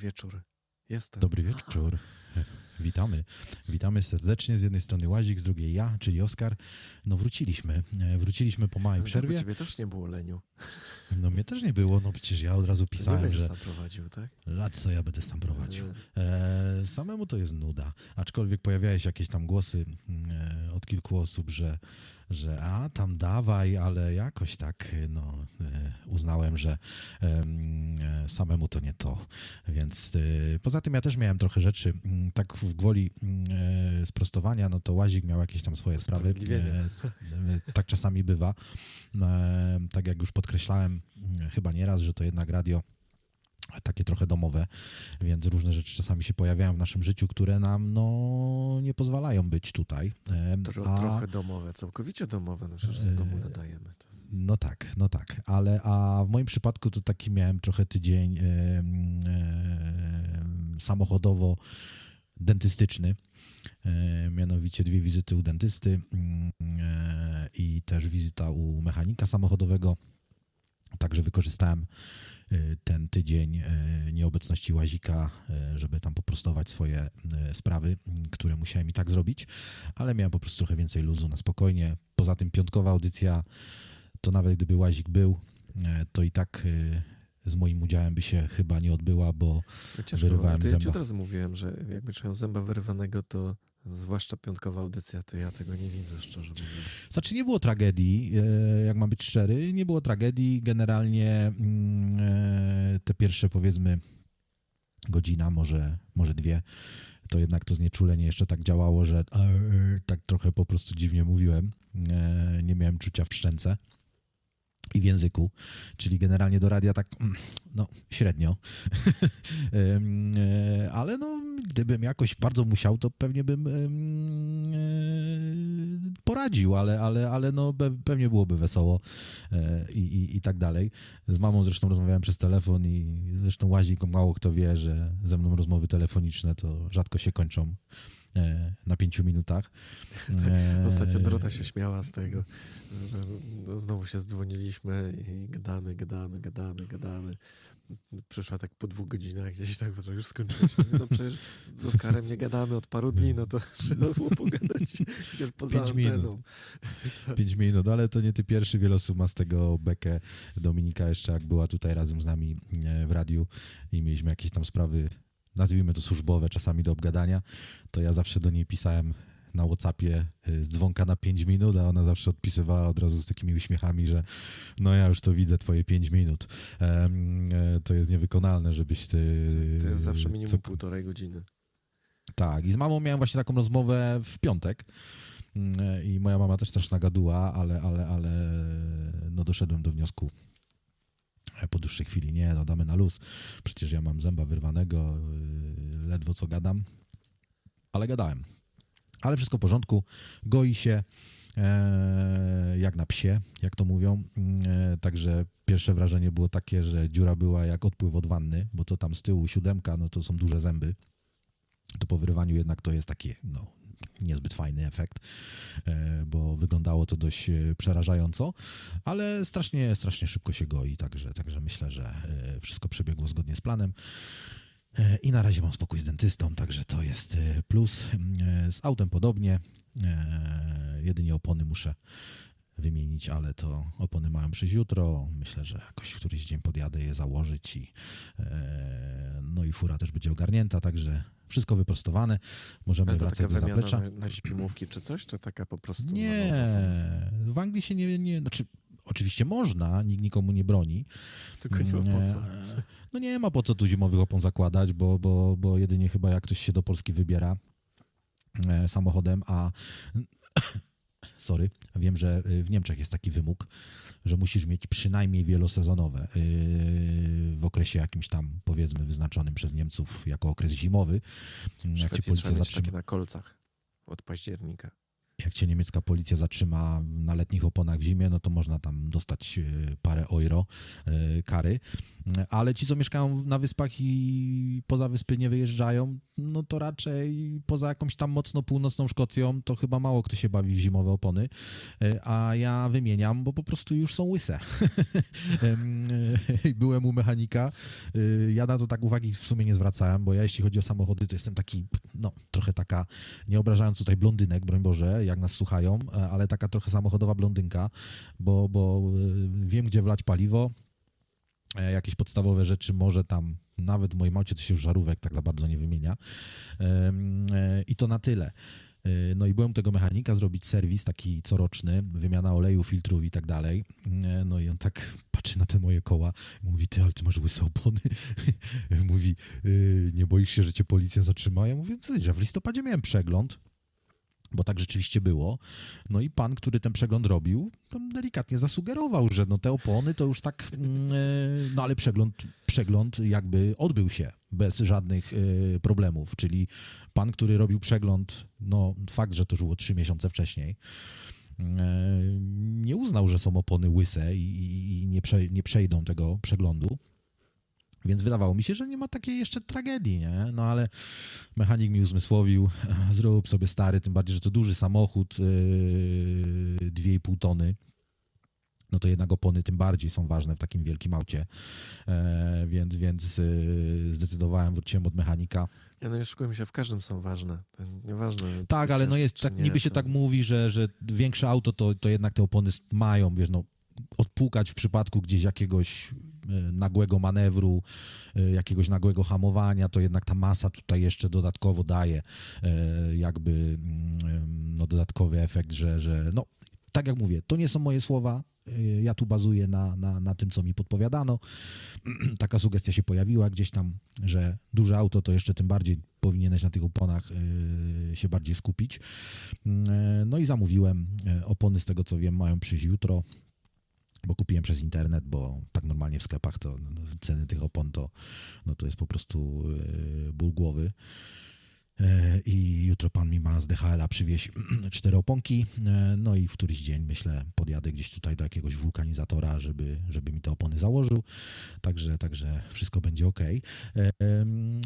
wieczór. Jestem. Dobry wieczór. Witamy. Witamy serdecznie. Z jednej strony Łazik, z drugiej ja, czyli Oskar. No wróciliśmy. E, Wróciliśmy po małej Ale przerwie. Ciebie też nie było leniu. No mnie też nie było, no przecież ja od razu pisałem, że sam prowadził, tak? a co ja będę sam prowadził. E, E, samemu to jest nuda. Aczkolwiek pojawiają się jakieś tam głosy e, od kilku osób, że, że a tam dawaj, ale jakoś tak no, e, uznałem, że e, samemu to nie to. Więc e, poza tym ja też miałem trochę rzeczy mm, tak w gwoli mm, sprostowania, no to Łazik miał jakieś tam swoje sprawy. Tak czasami bywa. Tak jak już podkreślałem mm, chyba nieraz, że to jednak radio takie trochę domowe, więc różne rzeczy czasami się pojawiają w naszym życiu, które nam no, nie pozwalają być tutaj. Tro, a- Trochę domowe, całkowicie domowe, no przecież z domu E, nadajemy. To. No tak, no tak, ale a w moim przypadku to taki miałem trochę tydzień em, em, samochodowo-dentystyczny. E, mianowicie dwie wizyty u dentysty mm, e, i też wizyta u mechanika samochodowego. Także wykorzystałem e, ten tydzień e, nieobecności łazika, e, żeby tam poprostować swoje sprawy, które musiałem i tak zrobić, ale miałem po prostu trochę więcej luzu na spokojnie. Poza tym piątkowa audycja, to nawet gdyby łazik był, to i tak z moim udziałem by się chyba nie odbyła, bo No ciężko, wyrywałem to ja ci zęba. od razu mówiłem, że jak będziesz miał zęba wyrwanego, to zwłaszcza piątkowa audycja, to ja tego nie widzę, szczerze mówiąc. Znaczy nie było tragedii, e, jak mam być szczery, nie było tragedii. Generalnie mm, e, te pierwsze powiedzmy godzina, może, może dwie, to jednak to znieczulenie jeszcze tak działało, że e, tak trochę po prostu dziwnie mówiłem. Nie miałem czucia w szczęce i w języku, czyli generalnie do radia tak, mm, no, średnio. E, Ale no, gdybym jakoś bardzo musiał, to pewnie bym e, poradził, ale, ale, ale no, pe- pewnie byłoby wesoło e, i, i, i tak dalej. Z mamą zresztą rozmawiałem przez telefon i zresztą łazik, mało kto wie, że ze mną rozmowy telefoniczne to rzadko się kończą na pięciu minutach. E, Ostatnio Dorota się śmiała z tego, że no, znowu się zdzwoniliśmy i gadamy, gadamy, gadamy, gadamy. Przyszła tak po dwóch godzinach gdzieś tak, bo to już skończyliśmy. No przecież z Oskarem nie gadamy od paru dni, no to trzeba było pogadać chociaż poza Pięć minut. anteną. Pięć minut, ale to nie ty pierwszy, wiele osób ma z tego bekę. Dominika jeszcze jak była tutaj razem z nami e, w radiu i mieliśmy jakieś tam sprawy, nazwijmy to służbowe, czasami do obgadania, to ja zawsze do niej pisałem na Whatsappie e, z dzwonka na 5 minut, a ona zawsze odpisywała od razu z takimi uśmiechami, że no ja już to widzę, twoje 5 minut. E, to jest niewykonalne, żebyś ty... To jest zawsze minimum co- półtorej godziny. tak, i z mamą miałem właśnie taką rozmowę w piątek. Mm, I moja mama też straszna gaduła, ale, ale, ale no doszedłem do wniosku e, po dłuższej chwili, nie, no damy na luz. Przecież ja mam zęba wyrwanego, yy, ledwo co gadam, ale gadałem. Ale wszystko w porządku, goi się, e, jak na psie, jak to mówią. Mm, E, także pierwsze wrażenie było takie, że dziura była jak odpływ od wanny, bo to tam z tyłu siódemka, no to są duże zęby. To po wyrywaniu jednak to jest taki no, niezbyt fajny efekt, e, bo wyglądało to dość e, przerażająco, ale strasznie, strasznie szybko się goi, także, także myślę, że e, wszystko przebiegło zgodnie z planem. I na razie mam spokój z dentystą, także to jest plus. E, Z autem podobnie. Jedynie opony muszę wymienić, ale to opony mają przyjść jutro. Myślę, że jakoś w któryś dzień podjadę je założyć i e, no i fura też będzie ogarnięta, także wszystko wyprostowane. Możemy wracać do zaplecza. na, na śpimówki czy coś, czy taka po prostu... Nie, w Anglii się nie, nie znaczy oczywiście można, nikt nikomu nie broni. Tylko nie ma po co. No nie ma po co tu zimowych opon zakładać, bo, bo, bo jedynie chyba jak ktoś się do Polski wybiera e, samochodem, a sorry, wiem, że y, w Niemczech jest taki wymóg, że musisz mieć przynajmniej wielosezonowe y, w okresie jakimś tam, powiedzmy, wyznaczonym przez Niemców jako okres zimowy. W Jak cię policja zatrzyma. takie na kolcach od października. Jak cię niemiecka policja zatrzyma na letnich oponach w zimie, no to można tam dostać e, parę euro e, kary. Ale ci, co mieszkają na wyspach i poza wyspy nie wyjeżdżają, no to raczej poza jakąś tam mocno północną Szkocją, to chyba mało kto się bawi w zimowe opony. E, a ja wymieniam, bo po prostu już są łyse. Byłem u mechanika. Ja na to tak uwagi w sumie nie zwracałem, bo ja jeśli chodzi o samochody, to jestem taki, no trochę taka, nie obrażając tutaj blondynek, broń Boże, jak nas słuchają, e, ale taka trochę samochodowa blondynka, bo, bo e, wiem, gdzie wlać paliwo, e, jakieś podstawowe rzeczy, może tam nawet w moim aucie to się już żarówek tak za bardzo nie wymienia. I to na tyle. No i byłem tego mechanika zrobić serwis taki coroczny, wymiana oleju, filtrów i tak dalej. No i on tak patrzy na te moje koła mówi, ty, ale ty masz łyse opony. mówi, nie boisz się, że cię policja zatrzyma? Ja mówię, że w listopadzie miałem przegląd bo tak rzeczywiście było. No i pan, który ten przegląd robił, delikatnie zasugerował, że no te opony to już tak, mm, e, no ale przegląd, przegląd jakby odbył się bez żadnych e, problemów, czyli pan, który robił przegląd, no fakt, że to już było trzy miesiące wcześniej, e, nie uznał, że są opony łyse i, nie, nie przejdą tego przeglądu. Więc wydawało mi się, że nie ma takiej jeszcze tragedii, nie? No ale mechanik mi uzmysłowił, zrób sobie stary, tym bardziej, że to duży samochód, yy, 2,5 tony. No to jednak opony tym bardziej są ważne w takim wielkim aucie. E, więc więc yy, zdecydowałem, wróciłem od mechanika. Ja no nie szukałem się, w każdym są ważne. To nieważne. Tak, ale no jest, tak, nie, niby się to... tak mówi, że, że większe auto to, to jednak te opony mają, wiesz, no odpukać w przypadku gdzieś jakiegoś nagłego manewru, e, jakiegoś nagłego hamowania, to jednak ta masa tutaj jeszcze dodatkowo daje e, jakby mm, no, dodatkowy efekt, że, że no, tak jak mówię, to nie są moje słowa, ja tu bazuję na, na, na tym, co mi podpowiadano. Taka sugestia się pojawiła gdzieś tam, że duże auto to jeszcze tym bardziej powinieneś na tych oponach się bardziej skupić. No i zamówiłem. Opony, z tego co wiem, mają przyjść jutro bo kupiłem przez internet, bo tak normalnie w sklepach to no, ceny tych opon to, no to jest po prostu yy, ból głowy. I jutro pan mi ma z DHL-a przywieźć cztery oponki, e, no i w któryś dzień, myślę, podjadę gdzieś tutaj do jakiegoś wulkanizatora, żeby, żeby mi te opony założył, także, także wszystko będzie ok. E,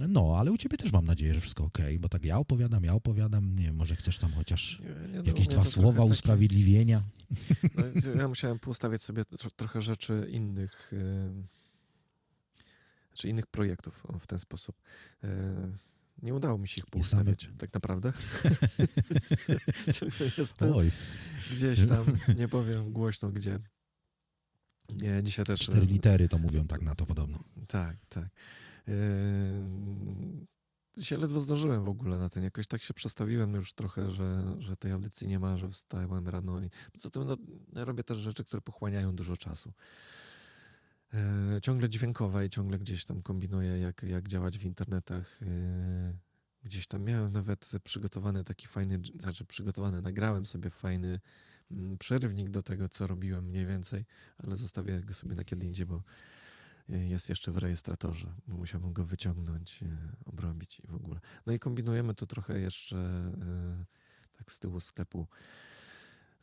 no, ale u ciebie też mam nadzieję, że wszystko ok, bo tak ja opowiadam, ja opowiadam, nie wiem, może chcesz tam chociaż nie, nie, no, jakieś dwa słowa usprawiedliwienia? No, ja musiałem poustawiać sobie trochę rzeczy innych, znaczy innych projektów w ten sposób. Nie udało mi się ich poustawiać, same... tak naprawdę. Jestem Oj. gdzieś tam, nie powiem głośno gdzie. Nie, dzisiaj też... Cztery litery to mówią tak na to podobno. Tak, tak. Yy, się ledwo zdążyłem w ogóle na ten. Jakoś tak się przestawiłem już trochę, że, że tej audycji nie ma, że wstałem rano i poza tym no, robię też rzeczy, które pochłaniają dużo czasu. E, ciągle dźwiękowa i ciągle gdzieś tam kombinuję, jak, jak działać w internetach. E, gdzieś tam miałem nawet przygotowany taki fajny, znaczy przygotowany, nagrałem sobie fajny mm, przerwnik do tego, co robiłem mniej więcej, ale zostawię go sobie na kiedy indziej, bo jest jeszcze w rejestratorze. Musiałbym go wyciągnąć, e, obrobić i w ogóle. No i kombinujemy to trochę jeszcze tak z tyłu sklepu,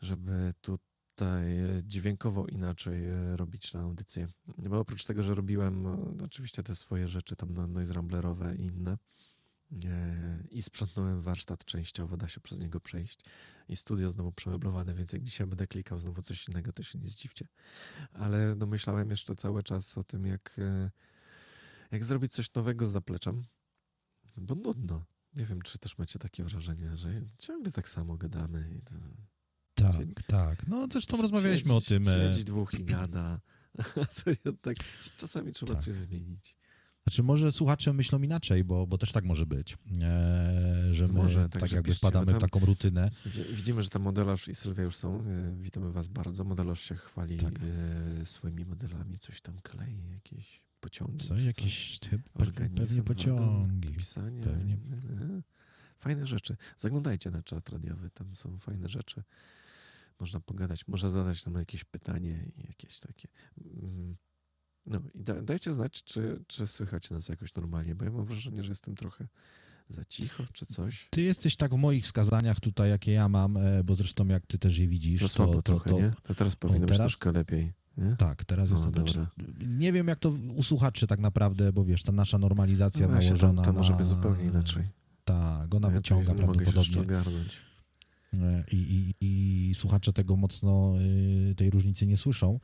żeby tu tutaj e, dźwiękowo inaczej e, robić na audycję. Bo oprócz tego, że robiłem no, oczywiście te swoje rzeczy tam no, noise ramblerowe i inne e, i sprzątnąłem warsztat częściowo, da się przez niego przejść i studio znowu przemeblowane, więc jak dzisiaj będę klikał znowu coś innego, to się nie zdziwcie. Ale no, myślałem jeszcze cały czas o tym, jak, jak zrobić coś nowego z zapleczem, bo nudno. Nie wiem, czy też macie takie wrażenie, że ciągle tak samo gadamy i to tak, Czyli tak. No zresztą rozmawialiśmy o tym. E, siedzi dwóch i gada. to tak, czasami trzeba tak. coś zmienić. Znaczy może słuchacze myślą inaczej, bo, bo też tak może być, e, że my może, tak, tak jakby wpadamy w taką rutynę. Widzimy, że tam modelarz i Sylwia już są. E, witamy was bardzo. Modelarz się chwali tak. e, swoimi modelami, coś tam klei, jakieś pociągi. Coś, jakieś typ, pewnie pociągi. Pisanie. Pewnie. E, fajne rzeczy. Zaglądajcie na czat radiowy, tam są fajne rzeczy można pogadać, można zadać nam jakieś pytanie i jakieś takie. Mm, no i da, dajcie znać, czy, czy słychać nas jakoś normalnie, bo ja mam wrażenie, że jestem trochę Za cicho czy coś? Ty jesteś tak w moich wskazaniach tutaj, jakie ja mam, e, bo zresztą jak ty też je widzisz, To to, słabo to, trochę, to, nie? To teraz powinno być teraz- troszkę lepiej. Nie? tak, teraz jest O, to. Nie wiem, jak to u słuchaczy tak naprawdę, bo wiesz, ta nasza normalizacja No nałożona to, to może na... być zupełnie inaczej. Tak, ona Ja to wyciąga prawdopodobnie i, i, i słuchacze tego mocno y, tej różnicy nie słyszą,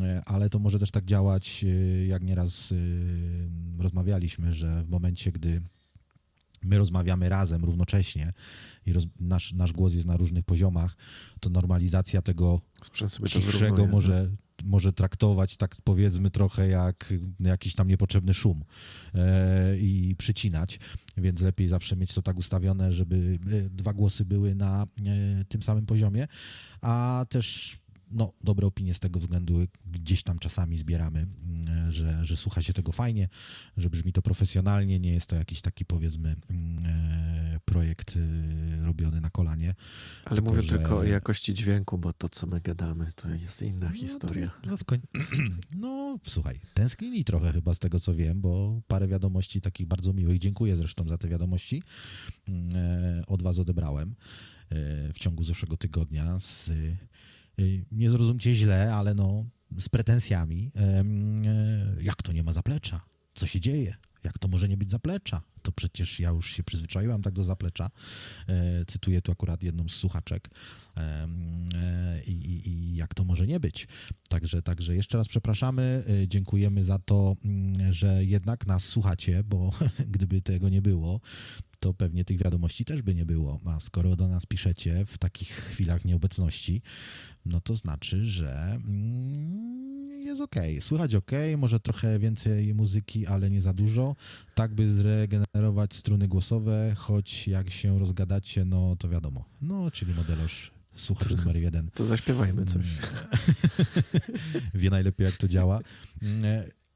e, ale to może też tak działać, y, jak nieraz y, rozmawialiśmy, że w momencie, gdy my rozmawiamy razem równocześnie i roz, nasz, nasz głos jest na różnych poziomach, to normalizacja tego wyrównuje, może, może traktować tak powiedzmy trochę jak jakiś tam niepotrzebny szum e, i przycinać, więc lepiej zawsze mieć to tak ustawione, żeby e, dwa głosy były na e, tym samym poziomie, a też no, dobre opinie z tego względu gdzieś tam czasami zbieramy, mm, że, że słucha się tego fajnie, że brzmi to profesjonalnie, nie jest to jakiś taki powiedzmy mm, e, projekt e, robiony na kolanie. Ale Tylko, mówię że- tylko o jakości dźwięku, bo to, co my gadamy, to jest inna historia. No, to, no, koń... no słuchaj, tęsknili trochę chyba z tego, co wiem, bo parę wiadomości takich bardzo miłych, dziękuję zresztą za te wiadomości, mm, e, od was odebrałem e, w ciągu zeszłego tygodnia z, nie zrozumcie źle, ale no z pretensjami, e, jak to nie ma zaplecza, co się dzieje, jak to może nie być zaplecza, to przecież ja już się przyzwyczaiłam tak do zaplecza, e, cytuję tu akurat jedną z słuchaczek e, i, i, i jak to może nie być. Także, także jeszcze raz przepraszamy, e, dziękujemy za to, mm, że jednak nas słuchacie, bo gdyby tego nie było, to pewnie tych wiadomości też by nie było. A skoro do nas piszecie w takich chwilach nieobecności, no to znaczy, że mm, jest ok. Słychać ok, może trochę więcej muzyki, ale nie za dużo. Tak, by zregenerować struny głosowe, choć jak się rozgadacie, no to wiadomo. No, czyli modelarz, słuchacz numer jeden. To zaśpiewajmy coś. wie najlepiej, jak to działa.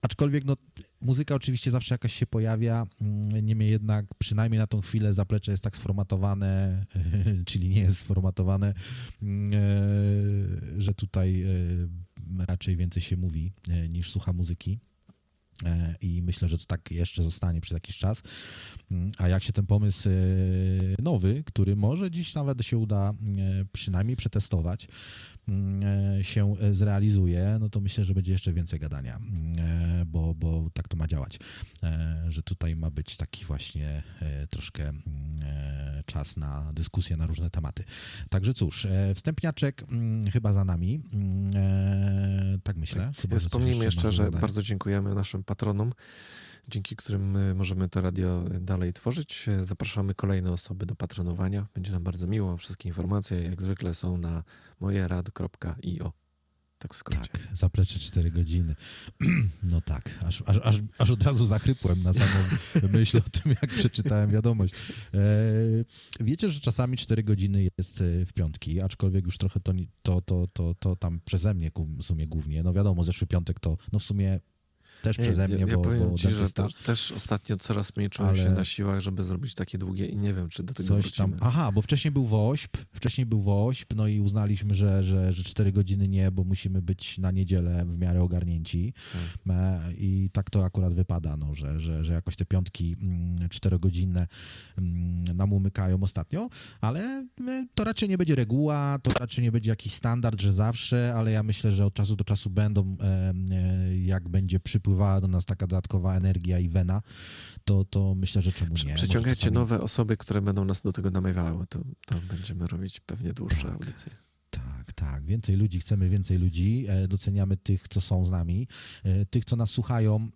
Aczkolwiek no, muzyka oczywiście zawsze jakaś się pojawia, mm, niemniej jednak przynajmniej na tą chwilę zaplecze jest tak sformatowane, czyli nie jest sformatowane, mm, e, że tutaj e, raczej więcej się mówi e, niż słucha muzyki. I myślę, że to tak jeszcze zostanie przez jakiś czas. Mm, A jak się ten pomysł nowy, który może dziś nawet się uda przynajmniej przetestować, się e, zrealizuje, no to myślę, że będzie jeszcze więcej gadania, mm, e, bo, bo tak to ma działać, E, że tutaj ma być taki właśnie e, troszkę mm, e, czas na dyskusję na różne tematy. Także cóż, e, wstępniaczek mm, chyba za nami, e, tak myślę. Chyba, Wspomnijmy jeszcze, że bardzo dziękujemy naszym patronom, dzięki którym y, możemy to radio dalej tworzyć. Y, Zapraszamy kolejne osoby do patronowania. Będzie nam bardzo miło. Wszystkie informacje jak zwykle są na mojerad.io. Tak w. Tak, zaplecze 4 godziny. No tak, aż, aż, aż, aż od razu zachrypłem na samą myśl o tym, jak przeczytałem wiadomość. E, wiecie, że czasami 4 godziny jest e, w piątki, aczkolwiek już trochę to, to, to, to, to tam przeze mnie w sumie głównie. No wiadomo, zeszły piątek to no w sumie też Nie, przeze mnie, ja, ja bo, powiem bo ci, że dentysta. też, też ostatnio coraz mniej czułem się Ale- na siłach, żeby zrobić takie długie i nie wiem, czy do tego Coś tam. wrócimy. Aha, bo wcześniej był WOŚP, wcześniej był WOŚP, no i uznaliśmy, że, że, że 4 godziny nie, bo musimy być na niedzielę w miarę ogarnięci. Tak. E, I tak to akurat wypada, no, że, że, że jakoś te piątki mm, czterogodzinne mm, nam umykają ostatnio, ale e, to raczej nie będzie reguła, to raczej nie będzie jakiś standard, że zawsze, ale ja myślę, że od czasu do czasu będą, e, jak będzie przypływała do nas taka dodatkowa energia i wena, to, to myślę, że czemu nie. Przyciągajcie czasami- nowe osoby, które będą nas do tego namawiały. To, to będziemy robić pewnie dłuższe Tak. audycje. Tak, tak. Więcej ludzi, chcemy więcej ludzi. E, doceniamy tych, co są z nami. E, tych, co nas słuchają,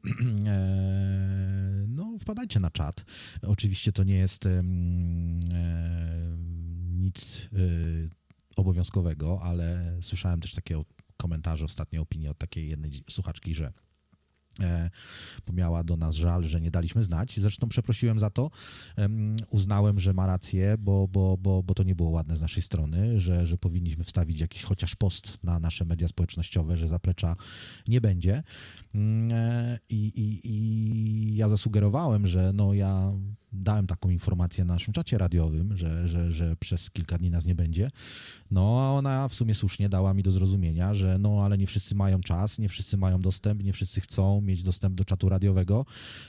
e, no wpadajcie na czat. Oczywiście to nie jest nic obowiązkowego, ale słyszałem też takie komentarze, ostatnie opinie od takiej jednej słuchaczki, że e, miała do nas żal, że nie daliśmy znać. Zresztą przeprosiłem za to. Em, uznałem, że ma rację, bo, bo, bo, bo to nie było ładne z naszej strony, że, że powinniśmy wstawić jakiś chociaż post na nasze media społecznościowe, że zaplecza nie będzie. Mm, e, I, i, i ja zasugerowałem, że no ja dałem taką informację na naszym czacie radiowym, że, że, że przez kilka dni nas nie będzie. No, a ona w sumie słusznie dała mi do zrozumienia, że no, ale nie wszyscy mają czas, nie wszyscy mają dostęp, nie wszyscy chcą mieć dostęp do czatu radiowego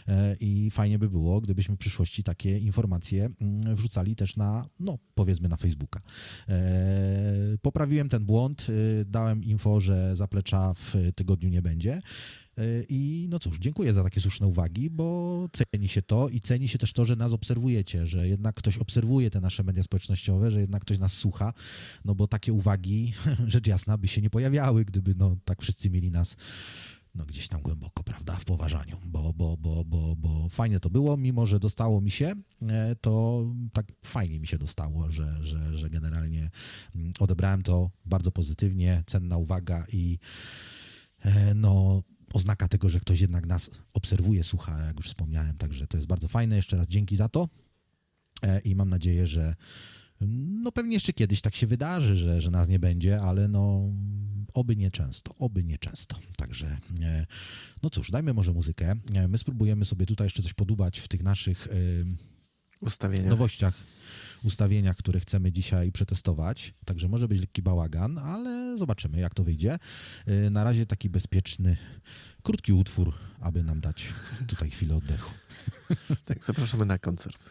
e, i fajnie by było, gdybyśmy w przyszłości takie informacje mm, wrzucali też na, no, powiedzmy na Facebooka. E, poprawiłem ten błąd, e, dałem info, że zaplecza w tygodniu nie będzie. I no cóż, dziękuję za takie słuszne uwagi, bo ceni się to i ceni się też to, że nas obserwujecie, że jednak ktoś obserwuje te nasze media społecznościowe, że jednak ktoś nas słucha, no bo takie uwagi, rzecz jasna, by się nie pojawiały, gdyby no tak wszyscy mieli nas no gdzieś tam głęboko, prawda, w poważaniu, bo, bo, bo, bo, bo fajnie to było, mimo że dostało mi się, e, to tak fajnie mi się dostało, że, że, że generalnie mm, odebrałem to bardzo pozytywnie, cenna uwaga i e, no oznaka tego, że ktoś jednak nas obserwuje, słucha, jak już wspomniałem, także to jest bardzo fajne. Jeszcze raz dzięki za to e, i mam nadzieję, że no pewnie jeszcze kiedyś tak się wydarzy, że, że nas nie będzie, ale no oby nie często, oby nie często. Także e, no cóż, dajmy może muzykę. E, my spróbujemy sobie tutaj jeszcze coś podubać w tych naszych ustawieniach. nowościach, ustawieniach, które chcemy dzisiaj przetestować. Także może być lekki bałagan, ale zobaczymy, jak to wyjdzie. Na razie taki bezpieczny krótki utwór, aby nam dać tutaj chwilę oddechu. Tak, zapraszamy na koncert.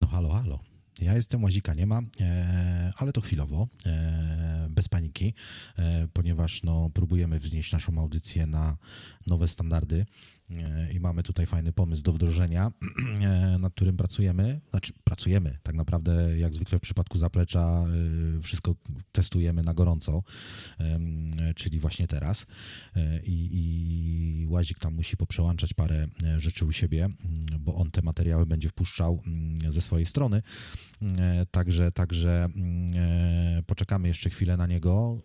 No halo, halo. Ja jestem, Łazika nie ma, e, ale to chwilowo, e, bez paniki, e, ponieważ no, próbujemy wznieść naszą audycję na nowe standardy. E, i mamy tutaj fajny pomysł do wdrożenia, e, nad którym pracujemy. Znaczy, pracujemy tak naprawdę, jak zwykle w przypadku zaplecza, e, wszystko testujemy na gorąco, czyli właśnie teraz. I, i Łazik tam musi poprzełączać parę rzeczy u siebie, bo on te materiały będzie wpuszczał ze swojej strony. Także, także poczekamy jeszcze chwilę na niego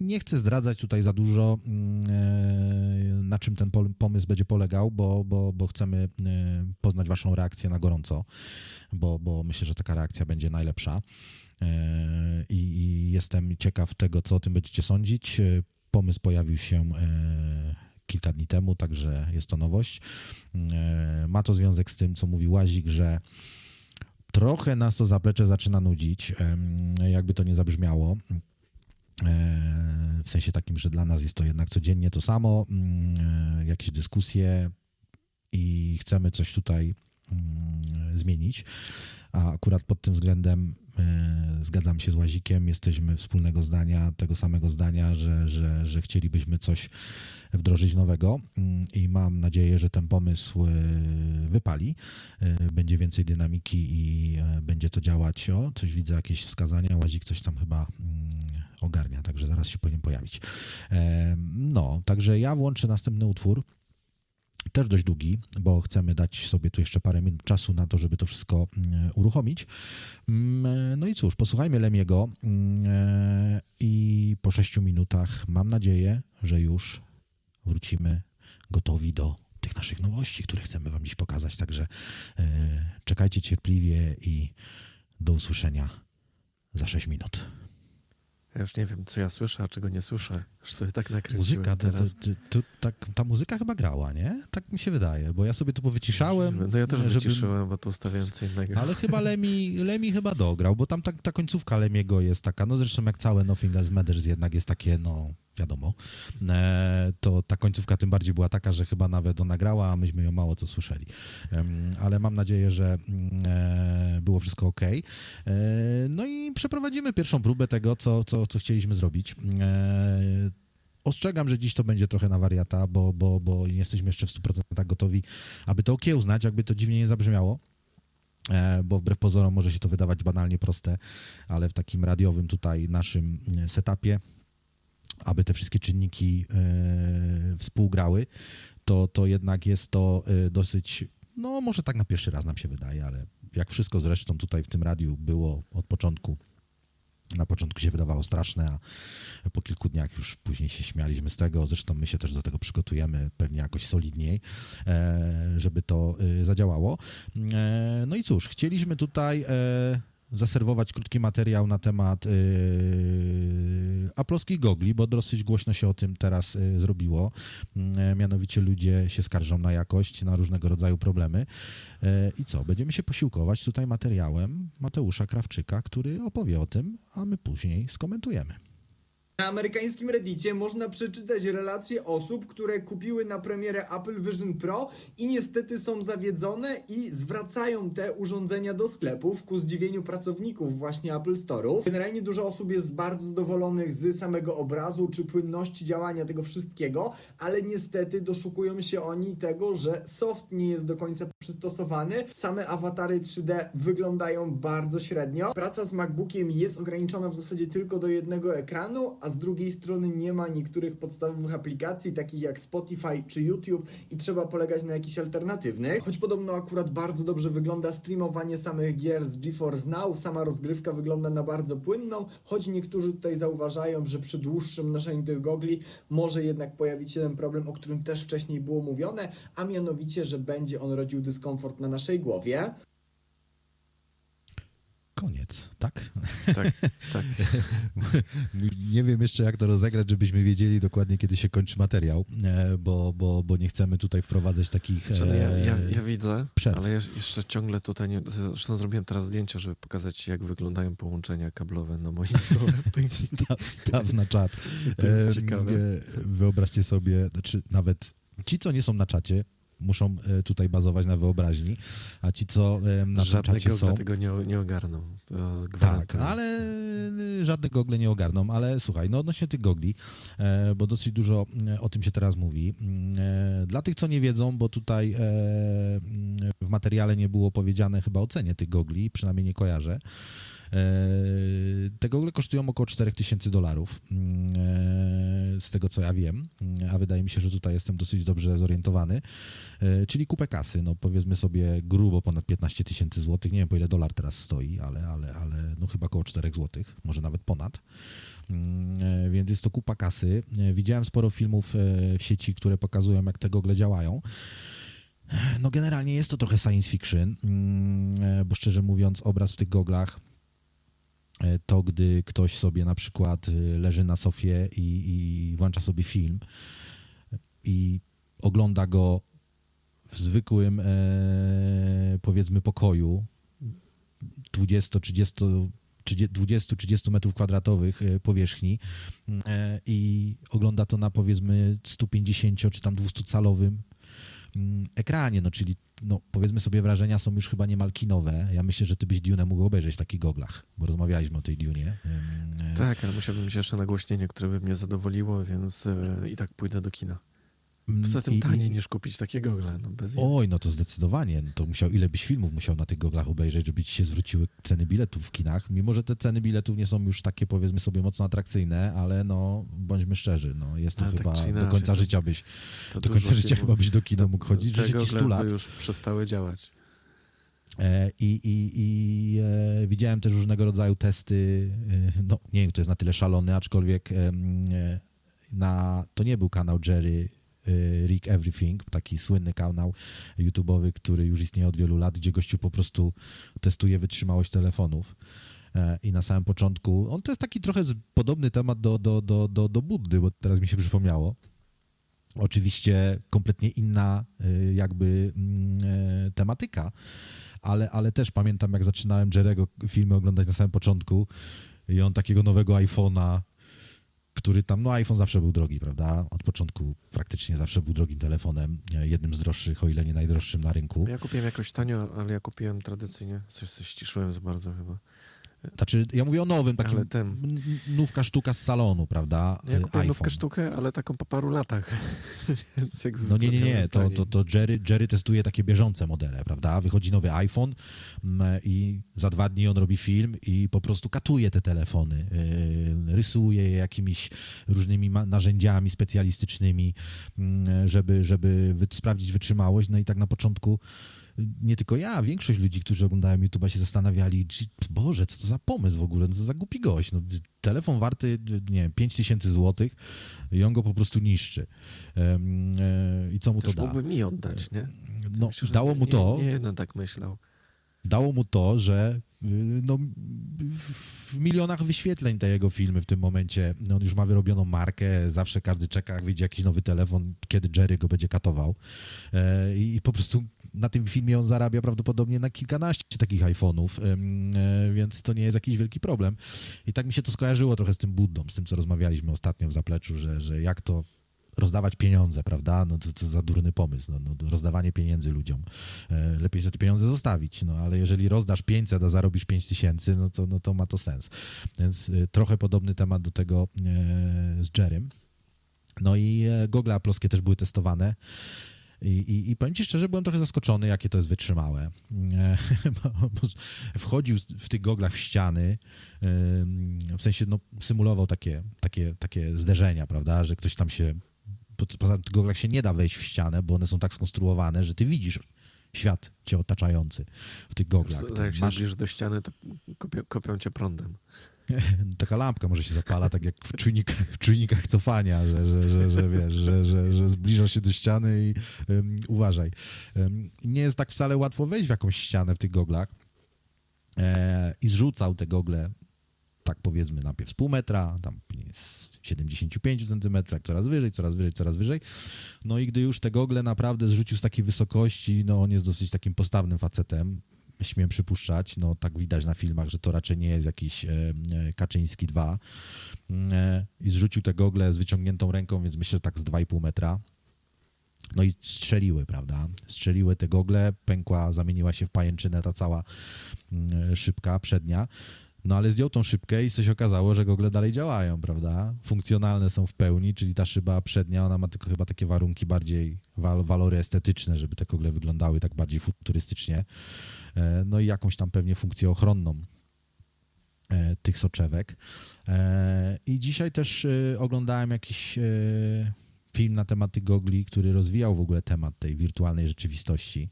nie chcę zdradzać tutaj za dużo, mm, e, na czym ten pomysł będzie polegał, bo, bo, bo chcemy e, poznać Waszą reakcję na gorąco, bo, bo myślę, że taka reakcja będzie najlepsza. E, I, I jestem ciekaw tego, co o tym będziecie sądzić. Pomysł pojawił się kilka dni temu, także jest to nowość. Ma to związek z tym, co mówił Łazik, że trochę nas to zaplecze zaczyna nudzić, jakby to nie zabrzmiało. E, w sensie takim, że dla nas jest to jednak codziennie to samo, mm, e, jakieś dyskusje i chcemy coś tutaj mm, zmienić. A akurat pod tym względem e, zgadzam się z Łazikiem, jesteśmy wspólnego zdania, tego samego zdania, że, że, że chcielibyśmy coś wdrożyć nowego mm, i mam nadzieję, że ten pomysł wypali. Będzie więcej dynamiki i będzie to działać. O, coś widzę, jakieś wskazania. Łazik coś tam chyba ogarnia, także zaraz się powinien pojawić. No, także ja włączę następny utwór też dość długi, bo chcemy dać sobie tu jeszcze parę minut czasu na to, żeby to wszystko mm, uruchomić. Mm, no i cóż, posłuchajmy Lemiego mm, i po sześciu minutach mam nadzieję, że już wrócimy gotowi do tych naszych nowości, które chcemy Wam dziś pokazać. Także e, czekajcie cierpliwie i do usłyszenia za 6 minut. Ja już nie wiem, co ja słyszę, a czego nie słyszę. Już sobie tak nakręciłem Muzyka, teraz. To, to, to, tak, ta muzyka chyba grała, nie? Tak mi się wydaje, bo ja sobie tu powyciszałem. No ja też żeby... wyciszyłem, bo tu ustawiałem co innego. Ale chyba Lemi, Lemi chyba dograł, bo tam ta, ta końcówka Lemiego jest taka, no zresztą jak całe Nothing Else Matters jednak jest takie, no wiadomo, e, to ta końcówka tym bardziej była taka, że chyba nawet ona grała, a myśmy ją mało co słyszeli. Ale mam nadzieję, że mm, e, było wszystko ok. E, no i przeprowadzimy pierwszą próbę tego, co, co, co chcieliśmy zrobić. Ostrzegam, że dziś to będzie trochę na wariata, bo, bo, bo jesteśmy jeszcze w 100% gotowi, aby to okiełznać, jakby to dziwnie nie zabrzmiało bo wbrew pozorom może się to wydawać banalnie proste, ale w takim radiowym tutaj naszym setupie aby te wszystkie czynniki e, współgrały, to, to jednak jest to e, dosyć, no może tak na pierwszy raz nam się wydaje, ale jak wszystko zresztą tutaj w tym radiu było od początku, na początku się wydawało straszne, a po kilku dniach już później się śmialiśmy z tego. Zresztą my się też do tego przygotujemy pewnie jakoś solidniej, e, żeby to zadziałało. No i cóż, chcieliśmy tutaj zaserwować krótki materiał na temat yy, gogli, bo dosyć głośno się o tym teraz yy, zrobiło. Yy, mianowicie ludzie się skarżą na jakość, na różnego rodzaju problemy. Yy, I co? Będziemy się posiłkować tutaj materiałem Mateusza Krawczyka, który opowie o tym, a my później skomentujemy. Na amerykańskim Reddicie można przeczytać relacje osób, które kupiły na premierę Apple Vision Pro i niestety są zawiedzone i zwracają te urządzenia do sklepów ku zdziwieniu pracowników właśnie Apple Store'ów. Generalnie dużo osób jest bardzo zadowolonych z samego obrazu czy płynności działania tego wszystkiego, ale niestety doszukują się oni tego, że soft nie jest do końca przystosowany. Same awatary 3D wyglądają bardzo średnio. Praca z MacBookiem jest ograniczona w zasadzie tylko do jednego ekranu, a z drugiej strony nie ma niektórych podstawowych aplikacji, takich jak Spotify czy YouTube i trzeba polegać na jakichś alternatywnych. Choć podobno akurat bardzo dobrze wygląda streamowanie samych gier z GeForce Now, sama rozgrywka wygląda na bardzo płynną, choć niektórzy tutaj zauważają, że przy dłuższym noszeniu tych gogli może jednak pojawić się ten problem, o którym też wcześniej było mówione, a mianowicie, że będzie on rodził dyskomfort na naszej głowie. Koniec, tak? Tak, tak. nie wiem jeszcze, jak to rozegrać, żebyśmy wiedzieli dokładnie, kiedy się kończy materiał, e, bo, bo, bo nie chcemy tutaj wprowadzać takich. Znaczy, ja, ja, e, ja widzę, przerw. ale jeszcze ciągle tutaj nie. Zresztą zrobiłem teraz zdjęcia, żeby pokazać, jak wyglądają połączenia kablowe na moim stole. Wstaw, na czat. To jest ciekawe. e, Wyobraźcie sobie, czy nawet ci, co nie są na czacie, muszą e, tutaj bazować na wyobraźni, a ci, co em, na tym Żadne czacie Google są. tego nie, nie ogarną. To Tak, ale żadne gogle nie ogarną, ale słuchaj, no odnośnie tych gogli, e, bo dosyć dużo e, o tym się teraz mówi. Mm, e, Dla tych, co nie wiedzą, bo tutaj e, mm, w materiale nie było powiedziane chyba o cenie tych gogli, przynajmniej nie kojarzę. E, Te gogle kosztują około 4000 dolarów, mm, e, z tego co ja wiem, mm, a wydaje mi się, że tutaj jestem dosyć dobrze zorientowany, E, czyli kupę kasy, no powiedzmy sobie grubo ponad 15 tysięcy złotych, nie wiem po ile dolar teraz stoi, ale, ale, ale no chyba około 4 złotych, może nawet ponad. Mm, Więc jest to kupa kasy. Widziałem sporo filmów w sieci, które pokazują, jak te gogle działają. No generalnie jest to trochę science fiction, bo szczerze mówiąc obraz w tych goglach to gdy ktoś sobie na przykład e, leży na sofie i, i włącza sobie film i ogląda go w zwykłym e, powiedzmy pokoju 20-30 20-30 metrów kwadratowych e, powierzchni e, i ogląda to na powiedzmy 150 czy tam 200 calowym ekranie, no czyli no, powiedzmy sobie wrażenia są już chyba niemal kinowe. Ja myślę, że ty byś Dune mógł obejrzeć w takich goglach, bo rozmawialiśmy o tej Dune. Tak, ale musiałbym mieć jeszcze nagłośnienie, które by mnie zadowoliło, więc e, i tak pójdę do kina. Poza tym i- i- taniej niż kupić takie gogle. No bez Oj, no to zdecydowanie. No To musiał, ile byś filmów musiał na tych goglach obejrzeć, żeby ci się zwróciły ceny biletów w kinach. Mimo, że te ceny biletów nie są już takie, powiedzmy sobie, mocno atrakcyjne, ale no, bądźmy szczerzy, no, jest to Ale tak chyba czy do końca to- życia byś, to do końca życia chyba byś do kina mógł chodzić, życie ci 100 gogle lat. już przestały działać. E, I, i, i e, widziałem też różnego rodzaju testy. E, no, nie wiem, kto jest na tyle szalony, aczkolwiek e, na, to nie był kanał Jerry Rick Everything, taki słynny kanał YouTube'owy, który już istnieje od wielu lat, gdzie gościu po prostu testuje wytrzymałość telefonów. E, I na samym początku, on to jest taki trochę podobny temat do, do, do, do, do Buddy, bo teraz mi się przypomniało. Oczywiście kompletnie inna y, jakby mm, e, tematyka, ale, ale też pamiętam, jak zaczynałem Jerego filmy oglądać na samym początku i on takiego nowego iPhone'a, który tam, no iPhone zawsze był drogi, prawda? Od początku praktycznie zawsze był drogim telefonem, e, jednym z droższych, o ile nie najdroższym na rynku. Ja kupiłem jakoś tanio, ale ja kupiłem tradycyjnie. Coś, coś ściszyłem za bardzo chyba. Znaczy, ja mówię o nowym, takim Ale ten- nówka sztuka z salonu, prawda? Ja kupiłem nówkę sztukę, ale taką po paru latach. No nie, nie, nie, to, to, to Jerry, Jerry testuje takie bieżące modele, prawda? Wychodzi nowy iPhone mm, i za dwa dni on robi film i po prostu katuje te telefony, yy, rysuje je jakimiś różnymi narzędziami specjalistycznymi, mm, żeby, żeby sprawdzić wytrzymałość. No i tak na początku nie tylko ja, większość ludzi, którzy oglądają YouTube'a się zastanawiali, "Dzi- Boże, co to za pomysł w ogóle, no to za głupi gość. No, telefon warty, nie wiem, 5 tysięcy złotych i on go po prostu niszczy. E, I co mu to da? mógłby mi oddać, nie? No, Myślę, dało mu to, Nie, nie jeden tak myślał. dało mu to, że no, w milionach wyświetleń te jego filmy w tym momencie. No, on już ma wyrobioną markę, zawsze każdy czeka, jak wyjdzie jakiś nowy telefon, kiedy Jerry go będzie katował. E, I po prostu na tym filmie on zarabia prawdopodobnie na kilkanaście takich iPhone'ów, e, więc to nie jest jakiś wielki problem. I tak mi się to skojarzyło trochę z tym Buddą, z tym, co rozmawialiśmy ostatnio w zapleczu, że, że jak to rozdawać pieniądze, prawda? No to, to za durny pomysł, no, no, rozdawanie pieniędzy ludziom. E, lepiej za te pieniądze zostawić, no ale jeżeli rozdasz 500, a zarobisz 5 tysięcy, no to, no to ma to sens. Więc e, trochę podobny temat do tego z Jerem. No i gogle aploskie też były testowane. I, i, I powiem ci szczerze, byłem trochę zaskoczony, jakie to jest wytrzymałe. E, wchodził w tych goglach w ściany, w sensie no, symulował takie, takie, takie zderzenia, prawda, że ktoś tam się poza tym goglach się nie da wejść w ścianę, bo one są tak skonstruowane, że ty widzisz świat cię otaczający w tych goglach. Jak się masz... do ściany, to kopią, kopią cię prądem. Taka lampka może się zapala, tak jak w czujnikach, w czujnikach cofania, że, że, że, że wiesz, że, że, że zbliżasz się do ściany i um, uważaj. Um, nie jest tak wcale łatwo wejść w jakąś ścianę w tych goglach. E, I zrzucał te gogle, tak powiedzmy, najpierw z pół metra, tam 75 cm, coraz wyżej, coraz wyżej, coraz wyżej. No i gdy już te gogle naprawdę zrzucił z takiej wysokości, no on jest dosyć takim postawnym facetem, śmiem przypuszczać, no tak widać na filmach, że to raczej nie jest jakiś e, e Kaczyński 2 e, i zrzucił te gogle z wyciągniętą ręką, więc myślę, że tak z 2,5 metra. No i strzeliły, prawda? Strzeliły te gogle, pękła, zamieniła się w pajęczynę ta cała mm, szybka przednia. No ale zdjął tą szybkę i coś okazało, że gogle dalej działają, prawda? Funkcjonalne są w pełni, czyli ta szyba przednia, ona ma tylko chyba takie warunki bardziej, wal, walory estetyczne, żeby te gogle wyglądały tak bardziej futurystycznie. E, no i jakąś tam pewnie funkcję ochronną e, tych soczewek. E, I dzisiaj też oglądałem jakiś film na temat tych gogli, który rozwijał w ogóle temat tej wirtualnej rzeczywistości.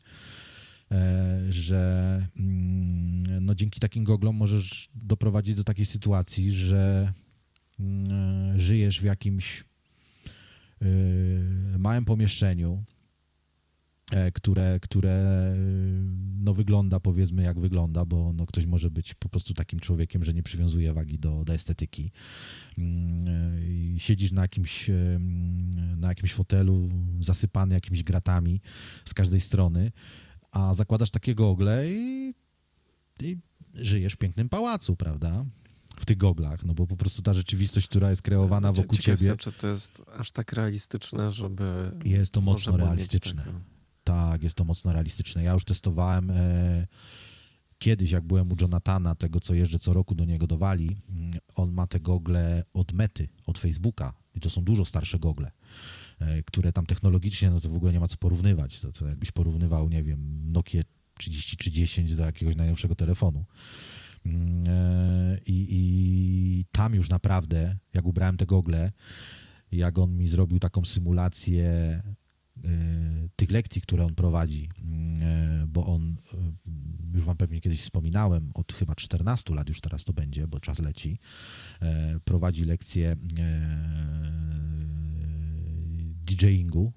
E, że mm, no, dzięki takim goglom możesz doprowadzić do takiej sytuacji, że mm, żyjesz w jakimś y, małym pomieszczeniu, e, które, które no, wygląda powiedzmy jak wygląda, bo no, ktoś może być po prostu takim człowiekiem, że nie przywiązuje wagi do, do estetyki. Mm, siedzisz na jakimś, na jakimś fotelu zasypany jakimiś gratami z każdej strony a zakładasz takie gogle i, i żyjesz w pięknym pałacu, prawda? w tych goglach, no bo po prostu ta rzeczywistość, która jest kreowana wokół Ciekaw ciebie... czy to jest aż tak realistyczne, żeby... Jest to mocno realistyczne. Tak, jest to mocno realistyczne. Ja już testowałem e, kiedyś, jak byłem u Jonathana, tego co jeżdżę co roku do niego do Wali, mm, on ma te gogle od Mety, od Facebooka i to są dużo starsze gogle. E, które tam technologicznie, no to w ogóle nie ma co porównywać. To, to jakbyś porównywał, nie wiem, Nokia 3310 do jakiegoś najnowszego telefonu. Mm, e, I, I, tam już naprawdę, jak ubrałem te gogle, jak on mi zrobił taką symulację e, tych lekcji, które on prowadzi, mm, bo on, już wam pewnie kiedyś wspominałem, od chyba 14 lat już teraz to będzie, bo czas leci, prowadzi lekcje DJingu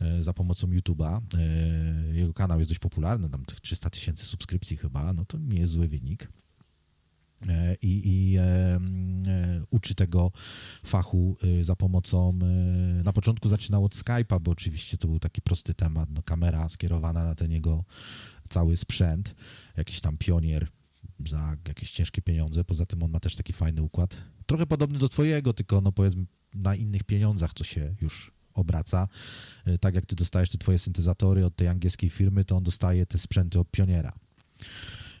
e, za pomocą YouTube'a. E, jego kanał jest dość popularny, tam tych 300 tysięcy subskrypcji chyba, no to nie jest zły wynik. E, I, i e, uczy tego fachu za pomocą. E, na początku zaczynał od Skype'a, bo oczywiście to był taki prosty temat. No, kamera skierowana na ten jego cały sprzęt, jakiś tam pionier za jakieś ciężkie pieniądze. Poza tym on ma też taki fajny układ. Trochę podobny do Twojego, tylko no powiedzmy na innych pieniądzach, co się już obraca. E, tak jak ty dostajesz te twoje syntezatory od tej angielskiej firmy, to on dostaje te sprzęty od pioniera.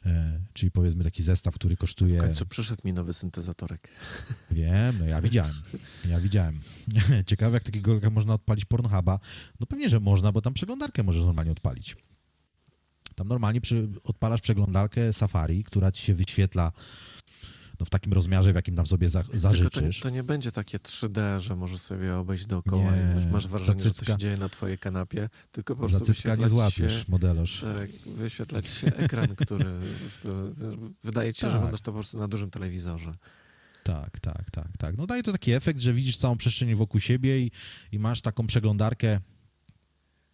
E, czyli powiedzmy taki zestaw, który kosztuje... W końcu przyszedł mi nowy syntezatorek. Wiem, no ja widziałem. Ja widziałem. Ciekawe, jak takiego można odpalić Pornhuba. No pewnie, że można, bo tam przeglądarkę możesz normalnie odpalić. Tam normalnie przy, odpalasz przeglądarkę Safari, która ci się wyświetla no, w takim rozmiarze, w jakim tam sobie za, zażyczysz. To, to, nie będzie takie 3D, że możesz sobie obejść dookoła nie, i masz wrażenie, zacycka, że co się dzieje na twojej kanapie, tylko po prostu Zacycka nie złapiesz, się, modelarz. Tak, wyświetlać się ekran, który wydaje ci się, tak. że oglądasz to po prostu na dużym telewizorze. Tak, tak, tak, tak. No daje to taki efekt, że widzisz całą przestrzeń wokół siebie i, i masz taką przeglądarkę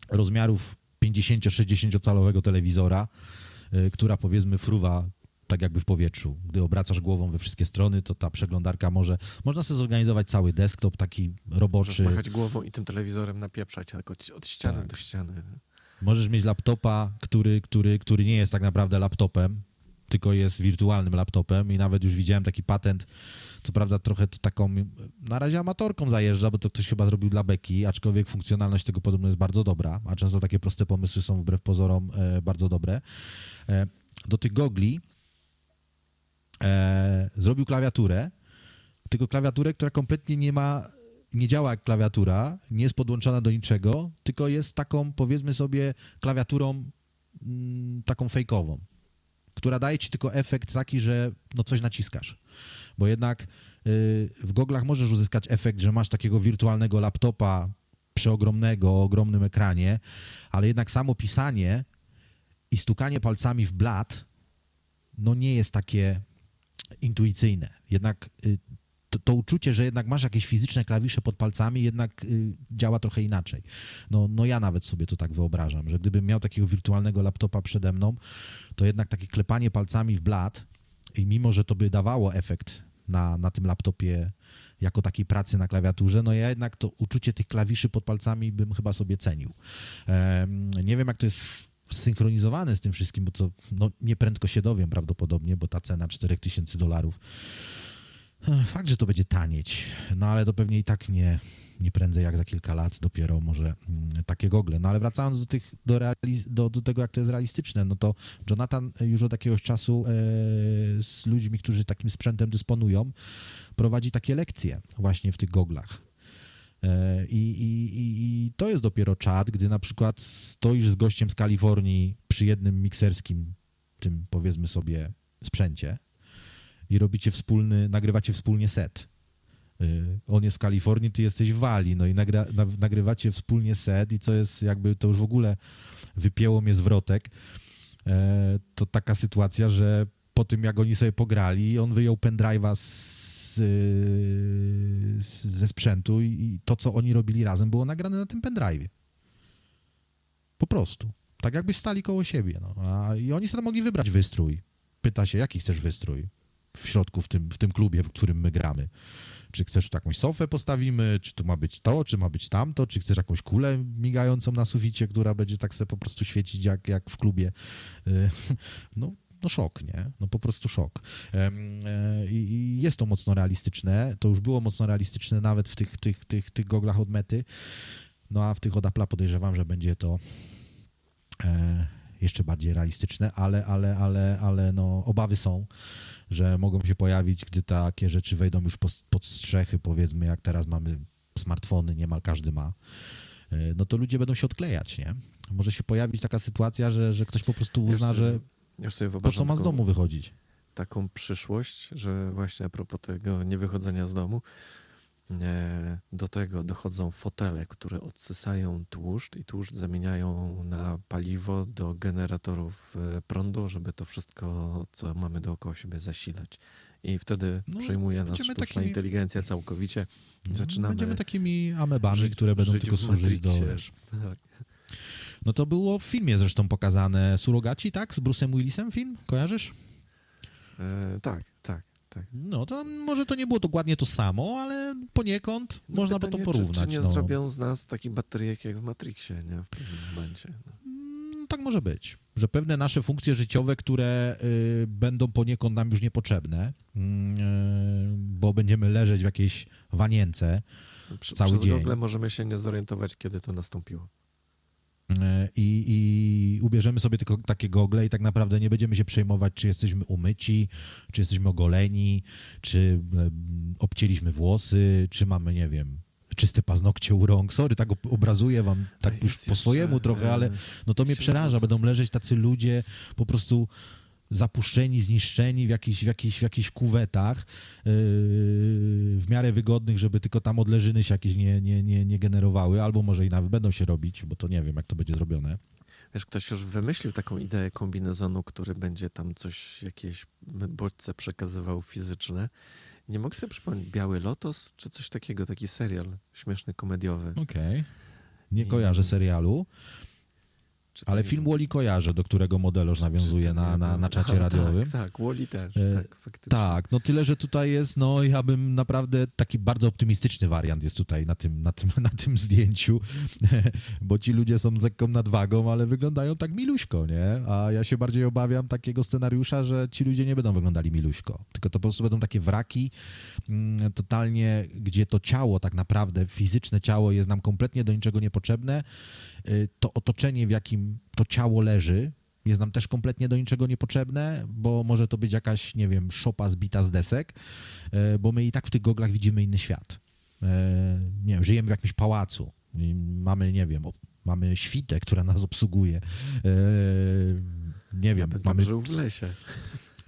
rozmiarów 50-60 calowego telewizora, y, która powiedzmy fruwa tak jakby w powietrzu. Gdy obracasz głową we wszystkie strony, to ta przeglądarka może, można sobie zorganizować cały desktop taki roboczy. Możesz machać głową i tym telewizorem napieprzać tak od, od ściany Tak. do ściany. Możesz mieć laptopa, który, który, który nie jest tak naprawdę laptopem, tylko jest wirtualnym laptopem i nawet już widziałem taki patent, co prawda trochę to taką na razie amatorką zajeżdża, bo to ktoś chyba zrobił dla beki, aczkolwiek funkcjonalność tego podobno jest bardzo dobra, a często takie proste pomysły są wbrew pozorom e, bardzo dobre. E, do tych gogli e, zrobił klawiaturę, tylko klawiaturę, która kompletnie nie ma, nie działa jak klawiatura, nie jest podłączona do niczego, tylko jest taką, powiedzmy sobie, klawiaturą mm, taką fejkową, która daje ci tylko efekt taki, że no coś naciskasz. Bo jednak y, w goglach możesz uzyskać efekt, że masz takiego wirtualnego laptopa przeogromnego, o ogromnym ekranie, ale jednak samo pisanie i stukanie palcami w blat no nie jest takie intuicyjne. Jednak y, to, to uczucie, że jednak masz jakieś fizyczne klawisze pod palcami, jednak y, działa trochę inaczej. No, no ja nawet sobie to tak wyobrażam, że gdybym miał takiego wirtualnego laptopa przede mną, to jednak takie klepanie palcami w blat i mimo, że to by dawało efekt na, na tym laptopie jako takiej pracy na klawiaturze, no ja jednak to uczucie tych klawiszy pod palcami bym chyba sobie cenił. Em, nie wiem, jak to jest synchronizowane z tym wszystkim, bo to no, nieprędko się dowiem prawdopodobnie, bo ta cena 4000 dolarów Ech, Fakt, że to będzie tanieć, no ale to pewnie i tak nie, nie prędzej jak za kilka lat dopiero może mm, takie gogle. No ale wracając do, tych, do, realiz- do, do tego, jak to jest realistyczne, no to Jonathan już od jakiegoś czasu e, z ludźmi, którzy takim sprzętem dysponują, prowadzi takie lekcje właśnie w tych goglach. E, I, i, i, to jest dopiero czat, gdy na przykład stoisz z gościem z Kalifornii przy jednym mikserskim, tym powiedzmy sobie sprzęcie, i robicie wspólny, nagrywacie wspólnie set. Y, On jest w Kalifornii, ty jesteś w Walii, no i nagra, na, nagrywacie wspólnie set i co jest jakby, to już w ogóle wypięło mnie zwrotek, e, to taka sytuacja, że po tym jak oni sobie pograli, on wyjął pendrive'a z, y, z, ze sprzętu i, to, co oni robili razem, było nagrane na tym pendrive'ie. Po prostu. Tak jakby stali koło siebie. No. A, I oni sobie mogli wybrać wystrój. Pyta się, jaki chcesz wystrój? w środku, w tym, w tym klubie, w którym my gramy. Czy chcesz jakąś sofę postawimy, czy tu ma być to, czy ma być tamto, czy chcesz jakąś kulę migającą na suficie, która będzie tak sobie po prostu świecić jak, jak w klubie. Y, No, no szok, nie? No po prostu szok. E, I jest to mocno realistyczne. To już było mocno realistyczne nawet w tych, tych, tych, tych goglach od Mety. No a w tych od Apple'a podejrzewam, że będzie to e, jeszcze bardziej realistyczne, ale, ale, ale, ale no, obawy są, że mogą się pojawić, gdy takie rzeczy wejdą już pod, strzechy, powiedzmy, jak teraz mamy smartfony, niemal każdy ma, e, no to ludzie będą się odklejać, nie? Może się pojawić taka sytuacja, że, że ktoś po prostu uzna, że Już sobie po co ma z domu wychodzić. taką przyszłość, że właśnie a propos tego niewychodzenia z domu, e, do tego dochodzą fotele, które odsysają tłuszcz i tłuszcz zamieniają na paliwo do generatorów e, prądu, żeby to wszystko, co mamy dookoła siebie zasilać. I wtedy No, przejmuje nas sztuczna takimi- inteligencja całkowicie. Zaczynamy Będziemy takimi amebami, żyć- które będą tylko służyć do... Wiesz. Tak. No to było w filmie zresztą pokazane. Surogaci, tak? Z Bruce'em Willisem film? Kojarzysz? E, tak, tak, tak. No to może to nie było dokładnie to samo, ale poniekąd No można by pytanie, to porównać. Czy, czy nie no. zrobią z nas taki bateryjek jak w Matrixie, nie? W pewnym momencie. No. Mm, Tak może być, że pewne nasze funkcje życiowe, które y, będą poniekąd nam już niepotrzebne, mm, y, bo będziemy leżeć w jakiejś wanience Przy, Cały przez dzień. Google możemy się nie zorientować, kiedy to nastąpiło. I, i ubierzemy sobie tylko takie gogle i tak naprawdę nie będziemy się przejmować, czy jesteśmy umyci, czy jesteśmy ogoleni, czy e, obcięliśmy włosy, czy mamy, nie wiem, czyste paznokcie u rąk. Sorry, tak ob- obrazuję wam tak już po swojemu trochę, ale No to mnie przeraża, będą leżeć tacy ludzie po prostu zapuszczeni, zniszczeni w jakichś, w jakichś, w jakichś kuwetach yy, w miarę wygodnych, żeby tylko tam odleżyny się jakieś nie, nie, nie, nie generowały, albo może i nawet będą się robić, bo to nie wiem, jak to będzie zrobione. Wiesz, ktoś już wymyślił taką ideę kombinezonu, który będzie tam coś, jakieś bodźce przekazywał fizyczne. Nie mogę sobie przypomnieć, Biały Lotos, czy coś takiego, taki serial śmieszny, komediowy. Okej. Nie I- kojarzę serialu. Ale film. Woli kojarzę, do którego modeloż nawiązuje na, na, na czacie A, radiowym. Tak, tak, Woli też, E, tak, faktycznie. Tak, no tyle, że tutaj jest, no ja bym naprawdę taki bardzo optymistyczny wariant jest tutaj na tym, na tym, na tym zdjęciu, bo ci ludzie są z lekką nadwagą, ale wyglądają tak miluśko, nie? A ja się bardziej obawiam takiego scenariusza, że ci ludzie nie będą wyglądali miluśko, tylko to po prostu będą takie wraki mm, totalnie, gdzie to ciało tak naprawdę, fizyczne ciało jest nam kompletnie do niczego niepotrzebne, Y, to otoczenie, w jakim to ciało leży, jest nam też kompletnie do niczego niepotrzebne, bo może to być jakaś, nie wiem, szopa zbita z desek, e, bo my i tak w tych goglach widzimy inny świat. E, Nie wiem, żyjemy w jakimś pałacu, mamy, nie wiem, mamy świtę, która nas obsługuje. E, Nie wiem, tam mamy w lesie.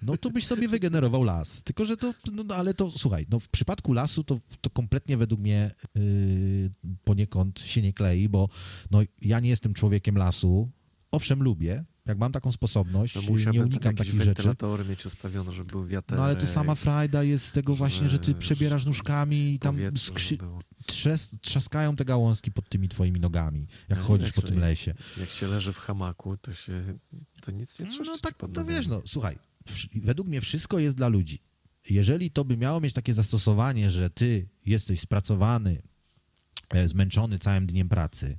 no to byś sobie wygenerował las. Tylko, że to, no, no, ale to słuchaj, no w przypadku lasu to, to kompletnie według mnie yy, poniekąd się nie klei, bo no, ja nie jestem człowiekiem lasu. Owszem, lubię, jak mam taką sposobność, No nie unikam takich rzeczy. mieć ustawione, żeby był wiaterek. No ale to sama frajda jest z tego właśnie, że ty przebierasz nóżkami i tam skrzy... trzes... trzaskają te gałązki pod tymi twoimi nogami, jak No, chodzisz jak po to tym nie- lesie. Jak się leży w hamaku, to się to nic nie trzeszczy No tak, to wiesz, no słuchaj, według mnie wszystko jest dla ludzi. Jeżeli to by miało mieć takie zastosowanie, że ty jesteś spracowany, e, zmęczony całym dniem pracy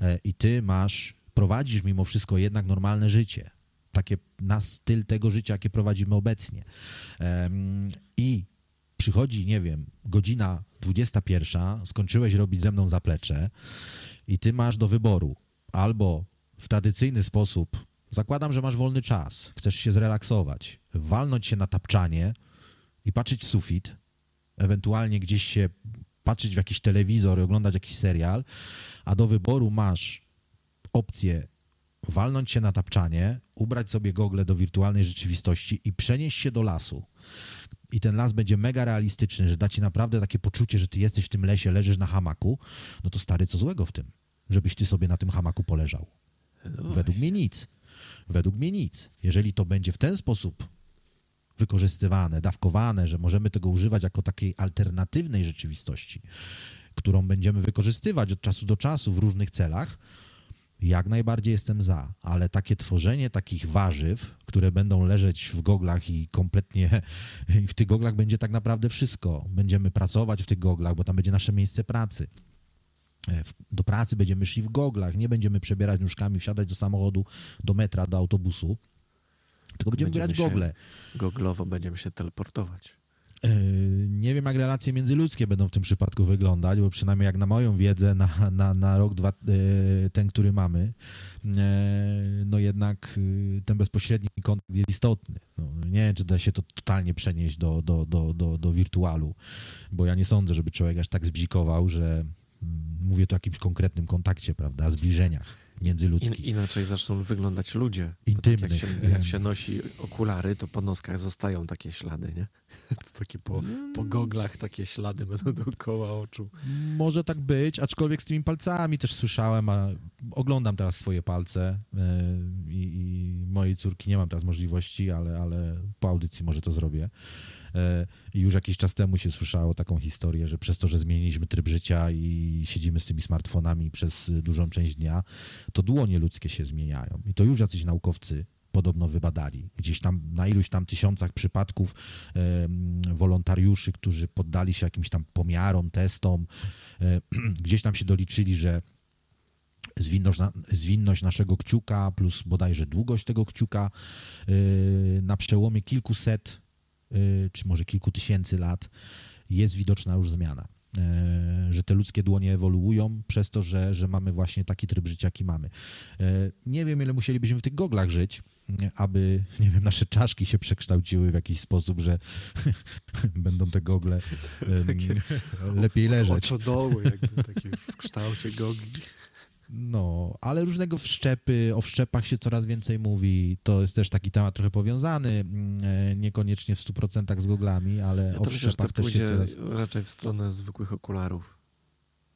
e, i ty masz, prowadzisz mimo wszystko jednak normalne życie, takie na styl tego życia, jakie prowadzimy obecnie i przychodzi, nie wiem, godzina 21, skończyłeś robić ze mną zaplecze i ty masz do wyboru albo w tradycyjny sposób, zakładam, że masz wolny czas, chcesz się zrelaksować, walnąć się na tapczanie i patrzeć w sufit, ewentualnie gdzieś się patrzeć w jakiś telewizor i oglądać jakiś serial, a do wyboru masz opcję walnąć się na tapczanie, ubrać sobie gogle do wirtualnej rzeczywistości i przenieść się do lasu. I ten las będzie mega realistyczny, że da ci naprawdę takie poczucie, że ty jesteś w tym lesie, leżysz na hamaku, no to stary, co złego w tym, żebyś ty sobie na tym hamaku poleżał? No Według mnie nic. Według mnie nic. Jeżeli to będzie w ten sposób wykorzystywane, dawkowane, że możemy tego używać jako takiej alternatywnej rzeczywistości, którą będziemy wykorzystywać od czasu do czasu w różnych celach, jak najbardziej jestem za, ale takie tworzenie takich warzyw, które będą leżeć w goglach i kompletnie w tych goglach będzie tak naprawdę wszystko. Będziemy pracować w tych goglach, bo tam będzie nasze miejsce pracy. E, Do pracy będziemy szli w goglach, nie będziemy przebierać nóżkami, wsiadać do samochodu, do metra, do autobusu, tylko będziemy, Będziemy brać gogle. Goglowo będziemy się teleportować. E, Nie wiem, jak relacje międzyludzkie będą w tym przypadku wyglądać, bo przynajmniej jak na moją wiedzę, na, na, na rok, dwa, e, ten, który mamy, no jednak ten bezpośredni kontakt jest istotny. No, nie wiem, czy da się to totalnie przenieść do, do, do, do, do wirtualu, bo ja nie sądzę, żeby człowiek aż tak zbzikował, że mówię tu o jakimś konkretnym kontakcie, prawda, zbliżeniach międzyludzkich. In, inaczej zaczną wyglądać ludzie. Intymnych. Tak jak, się, jak się nosi okulary, to po noskach zostają takie ślady, nie? To takie po, po goglach takie ślady będą dookoła oczu. Może tak być, aczkolwiek z tymi palcami też słyszałem, a oglądam teraz swoje palce e, i, i mojej córki nie mam teraz możliwości, ale, ale po audycji może to zrobię. E, już jakiś czas temu się słyszało taką historię, że przez to, że zmieniliśmy tryb życia i siedzimy z tymi smartfonami przez y, dużą część dnia, to dłonie ludzkie się zmieniają. I to już jacyś naukowcy podobno wybadali. Gdzieś tam na iluś tam tysiącach przypadków em, wolontariuszy, którzy poddali się jakimś tam pomiarom, testom, e, gdzieś tam się doliczyli, że zwinność, na, zwinność naszego kciuka plus bodajże długość tego kciuka e, na przełomie kilkuset e, czy może kilku tysięcy lat jest widoczna już zmiana. E, Że te ludzkie dłonie ewoluują przez to, że, że mamy właśnie taki tryb życia, jaki mamy. E, Nie wiem, ile musielibyśmy w tych goglach żyć, aby, nie wiem, nasze czaszki się przekształciły w jakiś sposób, że będą te gogle lepiej leżeć. Oczodoły jakby takie w kształcie gogli. No, ale różnego wszczepy, o wszczepach się coraz więcej mówi. To jest też taki temat trochę powiązany, mm, e, niekoniecznie w 100% z goglami, ale Ja o to myślę, wszczepach też się coraz... raczej w stronę zwykłych okularów.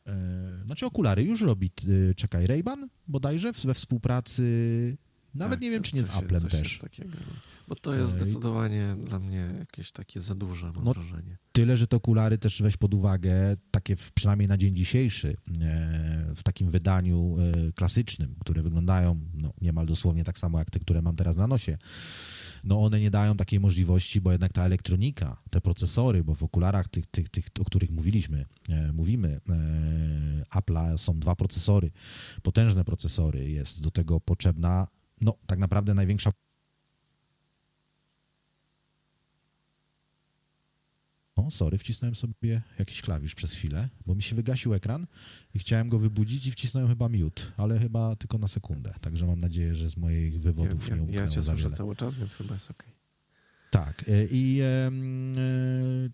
E, Znaczy okulary już robi, e, czekaj, Ray-Ban bodajże we współpracy, Nawet Tak, nie wiem, czy nie z Applem coś też. Takiego, no. Bo to jest zdecydowanie dla mnie jakieś takie za duże, mam No, wrażenie. Tyle, że te okulary też weź pod uwagę, takie w, przynajmniej na dzień dzisiejszy, e, w takim wydaniu e, klasycznym, które wyglądają no, niemal dosłownie tak samo jak te, które mam teraz na nosie. No one nie dają takiej możliwości, bo jednak ta elektronika, te procesory, bo w okularach tych, tych, tych o których mówiliśmy, e, mówimy, e, Apple'a są dwa procesory, potężne procesory, jest do tego potrzebna, no tak naprawdę największa O, sorry, wcisnąłem sobie jakiś klawisz przez chwilę, bo mi się wygasił ekran i chciałem go wybudzić i wcisnąłem chyba mute, ale chyba tylko na sekundę. Także mam nadzieję, że z moich Ja, wywodów nie ja, umknęło ja cię słyszę cały czas, więc chyba jest okej. Tak, e, i e,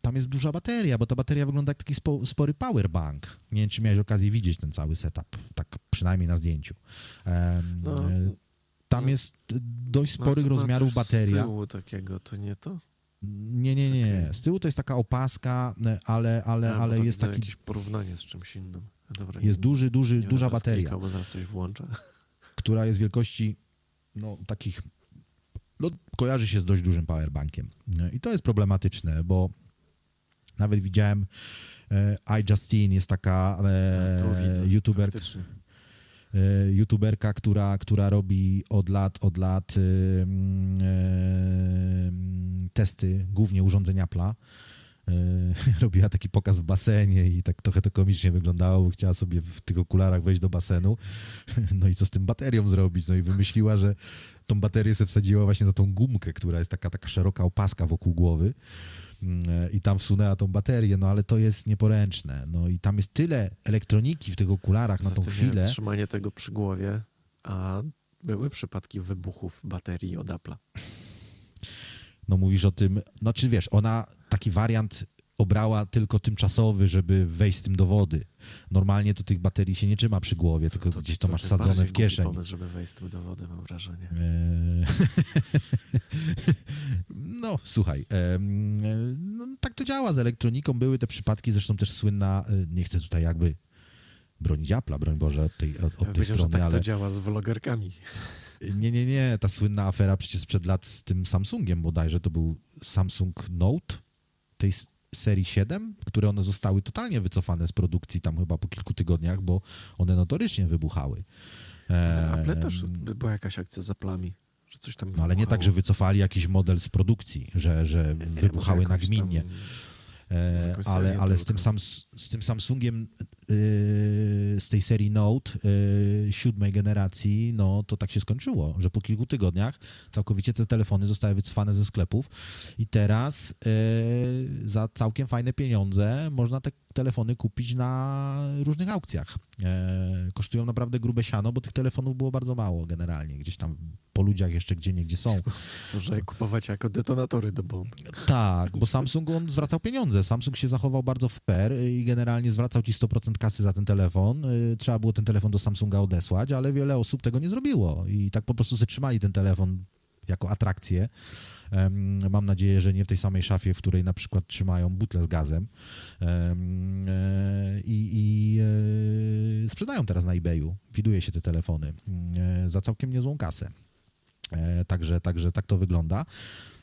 tam jest duża bateria, bo ta bateria wygląda jak taki spo, spory powerbank. Nie wiem, czy miałeś okazję widzieć ten cały setup, tak przynajmniej na zdjęciu. No, e, tam no. jest dość No, sporych no, rozmiarów bateria. Z tyłu takiego, to nie to? Nie, nie, nie. Z tyłu to jest taka opaska, ale, ale, A, ale jest taki, jakieś porównanie z czymś innym. Dobra, jest nie- duży, duży, nie duża bateria. Klikał, bo zaraz coś włączę. która jest wielkości no, takich, no, kojarzy się z dość dużym powerbankiem. I to jest problematyczne, bo nawet widziałem e, iJustine, jest taka e, youtuber, faktycznie. E, youtuberka, która, która robi od lat, od lat mm, e, testy, głównie urządzeń Apple'a. Robiła taki pokaz w basenie i tak trochę to komicznie wyglądało, bo chciała sobie w tych okularach wejść do basenu. No i co z tym baterią zrobić? No i wymyśliła, że tą baterię sobie wsadziła właśnie za tą gumkę, która jest taka, taka szeroka opaska wokół głowy i tam wsunęła tą baterię, no ale to jest nieporęczne. No i tam jest tyle elektroniki w tych okularach na tą chwilę. Trzymanie tego przy głowie, a były przypadki wybuchów baterii od Apple'a. No mówisz o tym, no czy wiesz, ona taki wariant obrała tylko tymczasowy, żeby wejść z tym do wody. Normalnie to tych baterii się nie trzyma przy głowie, tylko gdzieś to, masz tym sadzone w kieszeń. pomysł, żeby wejść z tym do wody, mam wrażenie. Eee, No, słuchaj, em, e, no, tak to działa z elektroniką. Były te przypadki, zresztą też słynna, e, nie chcę tutaj jakby bronić Apple'a, broń Boże, od tej, od, od Ja tej wiedział, że strony, tak ale to działa z vlogerkami. nie, nie, nie, ta słynna afera przecież sprzed lat z tym Samsungiem bodajże, to był Samsung Note tej serii 7, które one zostały totalnie wycofane z produkcji tam chyba po kilku tygodniach, bo one notorycznie wybuchały. Apple też by była jakaś akcja za plami, że coś tam no ale nie tak, że wycofali jakiś model z produkcji, że, że Nie, wybuchały nagminnie. tam- ale, serię ale z, tym sam, z tym Samsungiem e, z tej serii Note e, siódmej generacji, no to tak się skończyło, że po kilku tygodniach całkowicie te telefony zostały wycofane ze sklepów i teraz e, za całkiem fajne pieniądze można te telefony kupić na różnych aukcjach. E, kosztują naprawdę grube siano, bo tych telefonów było bardzo mało generalnie, gdzieś tam po ludziach jeszcze gdzie nie gdzie są. Można je kupować jako detonatory do bomb. Tak, bo Samsung on zwracał pieniądze. Samsung się zachował bardzo fair i generalnie zwracał ci 100% kasy za ten telefon. Y, Trzeba było ten telefon do Samsunga odesłać, ale wiele osób tego nie zrobiło i tak po prostu zatrzymali ten telefon jako atrakcję. Mam nadzieję, że nie w tej samej szafie, w której na przykład trzymają butle z gazem. Em, e, I, i e, sprzedają teraz na eBayu. Widuje się te telefony e, za całkiem niezłą kasę. E, Także, także tak to wygląda.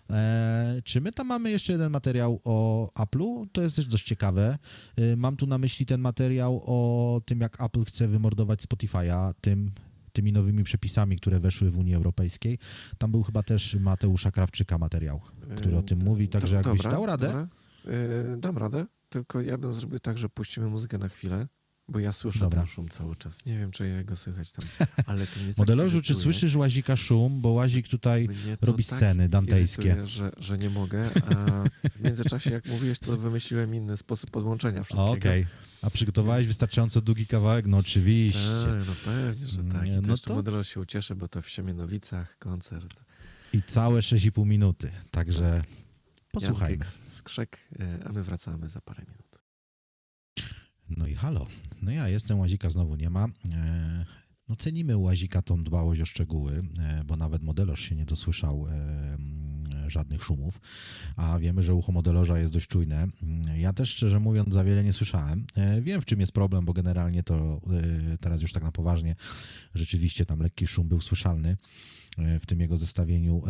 E, czy my tam mamy jeszcze jeden materiał o Apple'u? To jest też dość ciekawe. E, mam tu na myśli ten materiał o tym, jak Apple chce wymordować Spotify'a tym, tymi nowymi przepisami, które weszły w Unii Europejskiej. Tam był chyba też Mateusza Krawczyka materiał, który o tym mówi, także jakbyś dał radę. Dobra. Yy, dam radę, tylko ja bym zrobił tak, że puścimy muzykę na chwilę, bo ja słyszę Dobra. ten szum cały czas. Nie wiem, czy jego słychać tam, ale to mnie tak Modelarzu, czy słyszysz Łazika szum? Bo Łazik tutaj robi tak sceny dantejskie. irytuje, Że, że nie mogę, a w międzyczasie, jak mówiłeś, to wymyśliłem inny sposób podłączenia wszystkiego. Okej. A przygotowałeś wystarczająco długi kawałek? No oczywiście. Tak, no pewnie, że tak. I no to- modelarz się ucieszy, bo to w Siemianowicach koncert. I całe 6,5 minuty. Także posłuchajmy. Jan Kiks, skrzek, e, a my wracamy za parę minut. No i halo. No ja jestem, Łazika znowu nie ma. E, No cenimy Łazika tą dbałość o szczegóły, e, bo nawet modelarz się nie dosłyszał, e, żadnych szumów, a wiemy, że ucho modelarza jest dość czujne. Ja też, szczerze mówiąc, za wiele nie słyszałem. Wiem, w czym jest problem, bo generalnie to teraz już tak na poważnie, rzeczywiście tam lekki szum był słyszalny w tym jego zestawieniu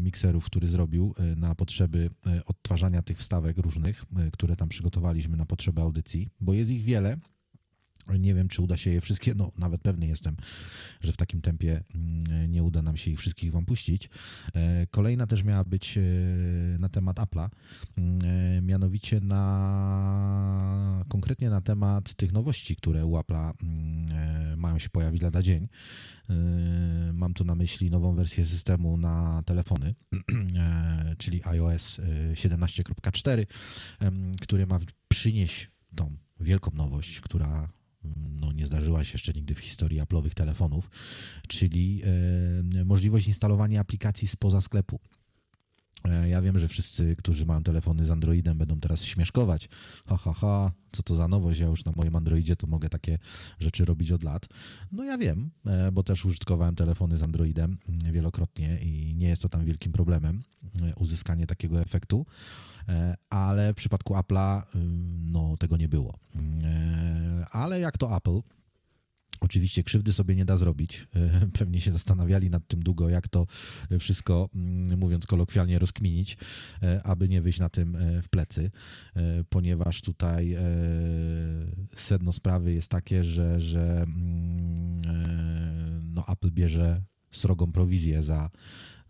mikserów, który zrobił na potrzeby odtwarzania tych wstawek różnych, które tam przygotowaliśmy na potrzeby audycji, bo jest ich wiele. Nie wiem, czy uda się je wszystkie, no nawet pewny jestem, że w takim tempie mm, nie uda nam się ich wszystkich wam puścić. E, kolejna też miała być e, na temat Apple'a, mm, e, mianowicie na konkretnie na temat tych nowości, które u Apple'a mm, mają się pojawić lada dzień. Mam tu na myśli nową wersję systemu na telefony, czyli iOS 17.4, który ma przynieść tą wielką nowość, która no, nie zdarzyła się jeszcze nigdy w historii Apple'owych telefonów, czyli e, możliwość instalowania aplikacji spoza sklepu. E, ja wiem, że wszyscy, którzy mają telefony z Androidem, będą teraz śmieszkować. Ha, ha, ha, co to za nowość? Ja już na moim Androidzie to mogę takie rzeczy robić od lat. No ja wiem, e, bo też użytkowałem telefony z Androidem wielokrotnie i nie jest to tam wielkim problemem uzyskanie takiego efektu. E, ale w przypadku Apple'a no, tego nie było. E, ale jak to Apple, Oczywiście krzywdy sobie nie da zrobić. E, pewnie się zastanawiali nad tym długo, jak to wszystko, mówiąc kolokwialnie, rozkminić, aby nie wyjść na tym w plecy, ponieważ tutaj sedno sprawy jest takie, że, że no Apple bierze srogą prowizję za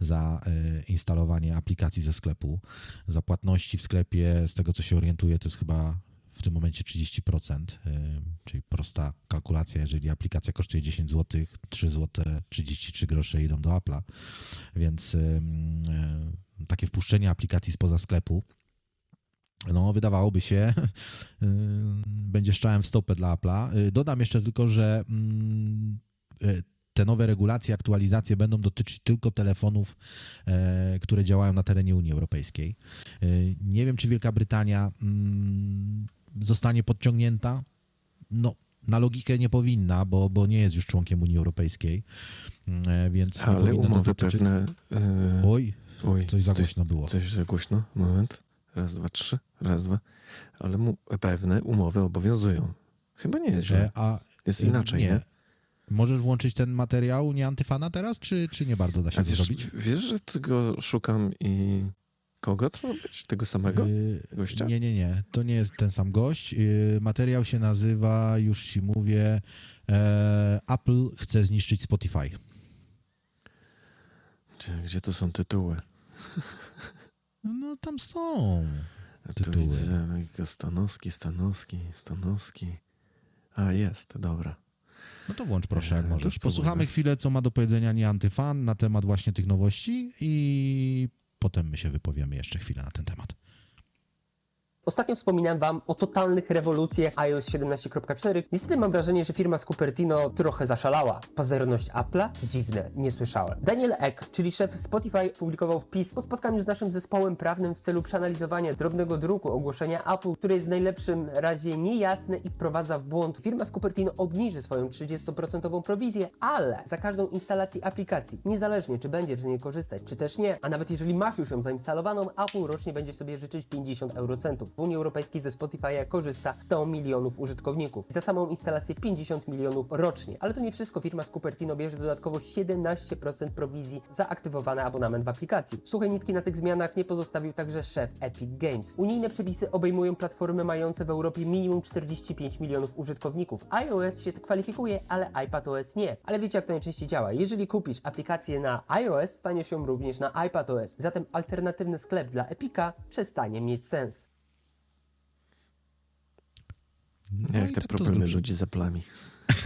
za e, instalowanie aplikacji ze sklepu. Za płatności w sklepie, z tego co się orientuję, to jest chyba w tym momencie 30%, e, czyli prosta kalkulacja, jeżeli aplikacja kosztuje 10 zł, 3 zł 33 grosze idą do Apple'a, więc e, takie wpuszczenie aplikacji spoza sklepu no, wydawałoby się, będzie szczałem w stopę dla Apple'a. Dodam jeszcze tylko, że mm, te nowe regulacje, aktualizacje będą dotyczyć tylko telefonów, e, które działają na terenie Unii Europejskiej. Nie wiem, czy Wielka Brytania mm, zostanie podciągnięta. No, na logikę nie powinna, bo, bo nie jest już członkiem Unii Europejskiej, e, więc Ale nie powinno umowy dotyczyć... pewne... Yy... Oj, Oj, coś za głośno było. Coś za głośno, moment. Raz, dwa, trzy, raz, dwa. Ale mu, pewne umowy obowiązują. Chyba nie jest źle. A, jest inaczej, nie? nie? Możesz włączyć ten materiał nie antyfana teraz, czy, czy nie bardzo da się wiesz, to zrobić? Wiesz, że tego szukam i kogo to ma być? Tego samego yy, gościa? Nie, nie, nie. To nie jest ten sam gość. Yy, materiał się nazywa, już ci mówię, e, Apple chce zniszczyć Spotify. Gdzie, to są tytuły? No tam są tytuły. widzę, Stanowski, Stanowski, Stanowski. A, jest, dobra. No to włącz proszę, jak możesz. Posłuchamy chwilę, co ma do powiedzenia nie antyfan na temat właśnie tych nowości i potem my się wypowiemy jeszcze chwilę na ten temat. Ostatnio wspominałem Wam o totalnych rewolucjach iOS 17.4. Niestety mam wrażenie, że firma z Cupertino trochę zaszalała. Pazerność Apple'a? Dziwne, nie słyszałem. Daniel Eck, czyli szef Spotify, publikował wpis po spotkaniu z naszym zespołem prawnym w celu przeanalizowania drobnego druku ogłoszenia Apple, które jest w najlepszym razie niejasne i wprowadza w błąd. Firma z Cupertino obniży swoją 30% prowizję, ale za każdą instalację aplikacji, niezależnie czy będziesz z niej korzystać, czy też nie, a nawet jeżeli masz już ją zainstalowaną, Apple rocznie będzie sobie życzyć 50 eurocentów. W Unii Europejskiej ze Spotify'a korzysta 100 milionów użytkowników. Za samą instalację 50 milionów rocznie. Ale to nie wszystko. Firma z Cupertino bierze dodatkowo 17% prowizji za aktywowany abonament w aplikacji. Suche nitki na tych zmianach nie pozostawił także szef Epic Games. Unijne przepisy obejmują platformy mające w Europie minimum 45 milionów użytkowników. iOS się kwalifikuje, ale iPadOS nie. Ale wiecie jak to najczęściej działa. Jeżeli kupisz aplikację na iOS, staniesz ją również na iPadOS. Zatem alternatywny sklep dla Epica przestanie mieć sens. No Jak te tak problemy ludzi za plami.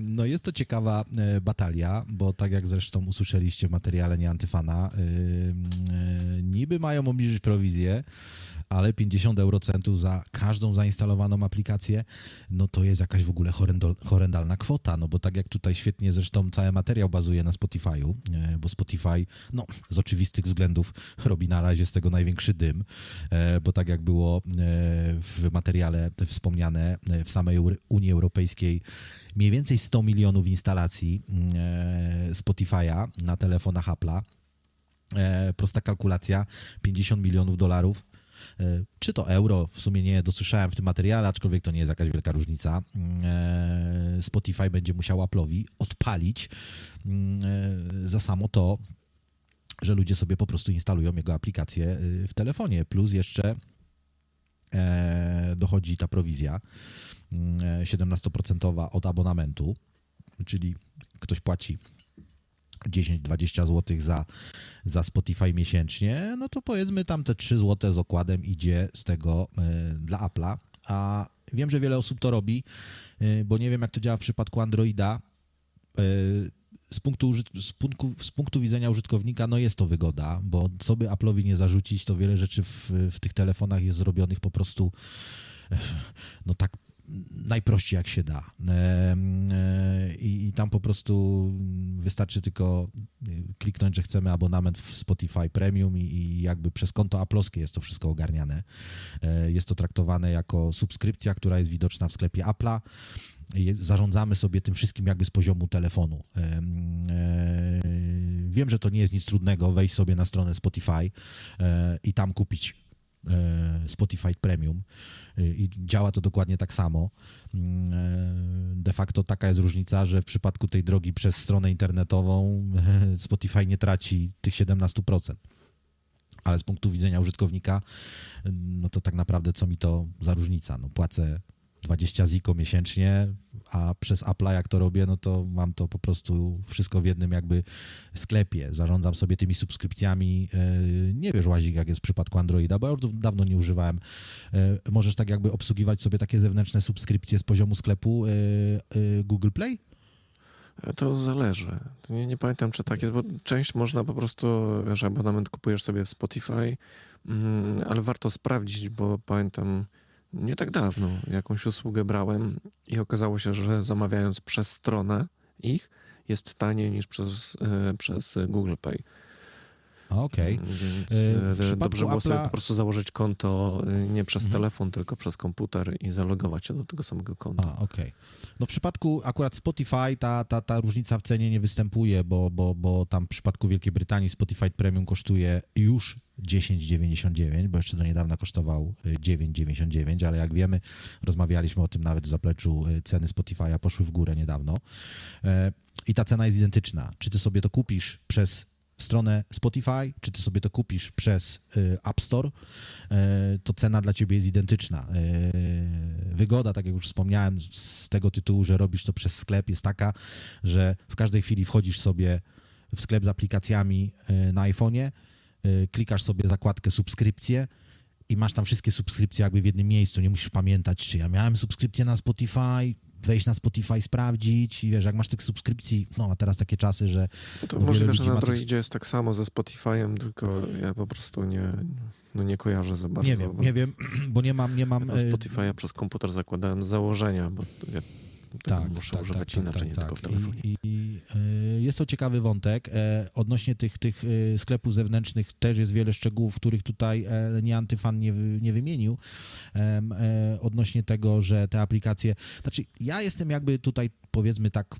no jest to ciekawa e, batalia, bo tak jak zresztą usłyszeliście w materiale nie antyfana, e, niby mają obniżyć prowizję, ale 50 eurocentów za każdą zainstalowaną aplikację, no to jest jakaś w ogóle horrendalna kwota, no bo tak jak tutaj świetnie zresztą cały materiał bazuje na Spotify'u, e, bo Spotify, no z oczywistych względów robi na razie z tego największy dym, e, bo tak jak było e, w materiale wspomniane, w samej Unii Europejskiej mniej więcej 100 milionów instalacji Spotify'a na telefonach Apple'a prosta kalkulacja, 50 milionów dolarów. E, czy to euro, w sumie nie dosłyszałem w tym materiale, aczkolwiek to nie jest jakaś wielka różnica. E, Spotify będzie musiał Apple'owi odpalić mm, e, za samo to, że ludzie sobie po prostu instalują jego aplikację w telefonie. Plus jeszcze dochodzi ta prowizja mm, e, 17% od abonamentu, czyli ktoś płaci 10-20 zł za, za Spotify miesięcznie, no to powiedzmy tam te 3 zł z okładem idzie z tego e, dla Apple'a, a wiem, że wiele osób to robi, e, bo nie wiem jak to działa w przypadku Androida. E, z punktu, z, punktu, z punktu widzenia użytkownika, no jest to wygoda, bo co by Apple'owi nie zarzucić, to wiele rzeczy w, w tych telefonach jest zrobionych po prostu e, no tak najprościej jak się da. E, I, I tam po prostu wystarczy tylko e, kliknąć, że chcemy abonament w Spotify Premium i, i jakby przez konto Apple'owskie jest to wszystko ogarniane. E, Jest to traktowane jako subskrypcja, która jest widoczna w sklepie Apple'a. Zarządzamy sobie tym wszystkim jakby z poziomu telefonu. Em, Wiem, że to nie jest nic trudnego wejść sobie na stronę Spotify i tam kupić Spotify Premium i działa to dokładnie tak samo. Mm, e, De facto taka jest różnica, że w przypadku tej drogi przez stronę internetową e, Spotify nie traci tych 17%. Ale z punktu widzenia użytkownika, no to tak naprawdę co mi to za różnica? No płacę 20 ziko miesięcznie, a przez Apple'a jak to robię, no to mam to po prostu wszystko w jednym jakby sklepie. Zarządzam sobie tymi subskrypcjami. E, Nie wiesz, Łazik, jak jest w przypadku Androida, bo ja już dawno nie używałem. E, Możesz tak jakby obsługiwać sobie takie zewnętrzne subskrypcje z poziomu sklepu e, Google Play? To zależy. Nie, nie pamiętam, czy tak jest, bo część można po prostu, wiesz, abonament kupujesz sobie w Spotify, mm, ale warto sprawdzić, bo pamiętam nie tak dawno jakąś usługę brałem i okazało się, że zamawiając przez stronę ich jest taniej niż przez, e, przez Google Pay. Okej. Więc E, w e, dobrze było sobie po prostu założyć konto e, nie przez Mhm. telefon, tylko przez komputer i zalogować się do tego samego konta. A, okej. No w przypadku akurat Spotify ta, ta, ta różnica w cenie nie występuje, bo, bo, bo tam w przypadku Wielkiej Brytanii Spotify Premium kosztuje już 10,99, bo jeszcze do niedawna kosztował y, 9,99, ale jak wiemy, rozmawialiśmy o tym nawet w zapleczu, ceny Spotify'a poszły w górę niedawno E, i ta cena jest identyczna. Czy ty sobie to kupisz przez stronę Spotify, czy ty sobie to kupisz przez y, App Store, e, to cena dla ciebie jest identyczna. E, Wygoda, tak jak już wspomniałem, z tego tytułu, że robisz to przez sklep, jest taka, że w każdej chwili wchodzisz sobie w sklep z aplikacjami e, na iPhone'ie, e, klikasz sobie zakładkę subskrypcje i masz tam wszystkie subskrypcje jakby w jednym miejscu. Nie musisz pamiętać, czy ja miałem subskrypcję na Spotify, wejść na Spotify, sprawdzić i wiesz, jak masz tych subskrypcji, no a teraz takie czasy, że To Wiele możliwe, że na ma tych- Androidzie jest tak samo ze Spotify'em, tylko ja po prostu nie, no nie kojarzę za bardzo. nie wiem, bo nie wiem, bo nie mam, nie mam... ja e, Spotify'a przez komputer zakładałem z założenia, bo tego muszę używać inaczej, nie tylko w telefonie. I, i e, jest to ciekawy wątek. E, odnośnie tych, tych e, sklepów zewnętrznych też jest wiele szczegółów, których tutaj e, nie antyfan nie, nie wymienił. E, odnośnie tego, że te aplikacje... Znaczy, ja jestem jakby tutaj, powiedzmy tak,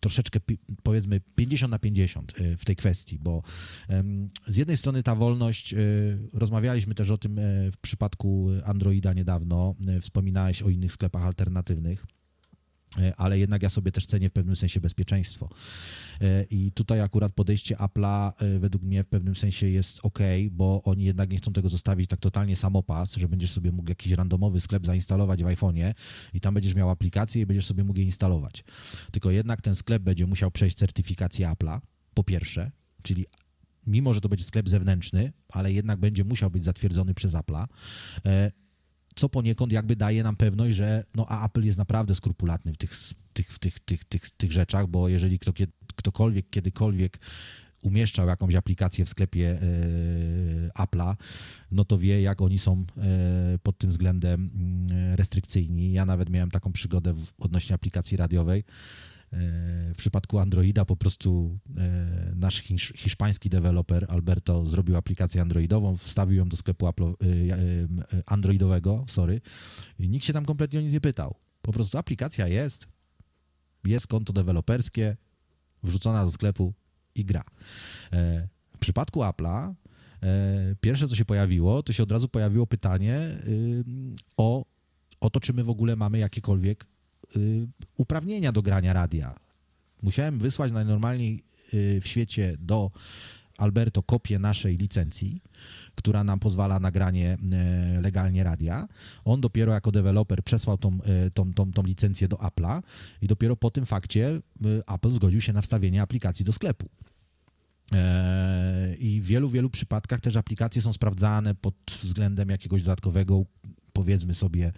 troszeczkę powiedzmy 50 na 50 e, w tej kwestii, bo z jednej strony ta wolność, rozmawialiśmy też o tym w przypadku Androida niedawno, wspominałeś o innych sklepach alternatywnych, ale jednak ja sobie też cenię w pewnym sensie bezpieczeństwo. E, I tutaj akurat podejście Apple'a e, według mnie w pewnym sensie jest ok, bo oni jednak nie chcą tego zostawić tak totalnie samopas, że będziesz sobie mógł jakiś randomowy sklep zainstalować w iPhone'ie i tam będziesz miał aplikację i będziesz sobie mógł je instalować. Tylko jednak ten sklep będzie musiał przejść certyfikację Apple'a, po pierwsze, czyli mimo, że to będzie sklep zewnętrzny, ale jednak będzie musiał być zatwierdzony przez Apple'a, e, co poniekąd jakby daje nam pewność, że no, a Apple jest naprawdę skrupulatny w tych, tych, w tych, tych, tych, tych rzeczach, bo jeżeli kto, ktokolwiek, kiedykolwiek umieszczał jakąś aplikację w sklepie e, Apple'a, no to wie, jak oni są e, pod tym względem mm, restrykcyjni. Ja nawet miałem taką przygodę w, odnośnie aplikacji radiowej. E, W przypadku Androida po prostu e, nasz hisz, hiszpański deweloper Alberto zrobił aplikację androidową, wstawił ją do sklepu e, androidowego, sorry, i nikt się tam kompletnie o nic nie pytał. Po prostu aplikacja jest, jest konto deweloperskie, wrzucona do sklepu i gra. E, przypadku Apple'a pierwsze, co się pojawiło, to się od razu pojawiło pytanie o, o to, czy my w ogóle mamy jakiekolwiek uprawnienia do grania radia. Musiałem wysłać najnormalniej y, w świecie do Alberto kopię naszej licencji, która nam pozwala na granie e, legalnie radia. On dopiero jako deweloper przesłał tą, tą, tą, tą licencję do Apple'a i dopiero po tym fakcie Apple zgodził się na wstawienie aplikacji do sklepu. E, I w wielu, wielu przypadkach też aplikacje są sprawdzane pod względem jakiegoś dodatkowego, powiedzmy sobie,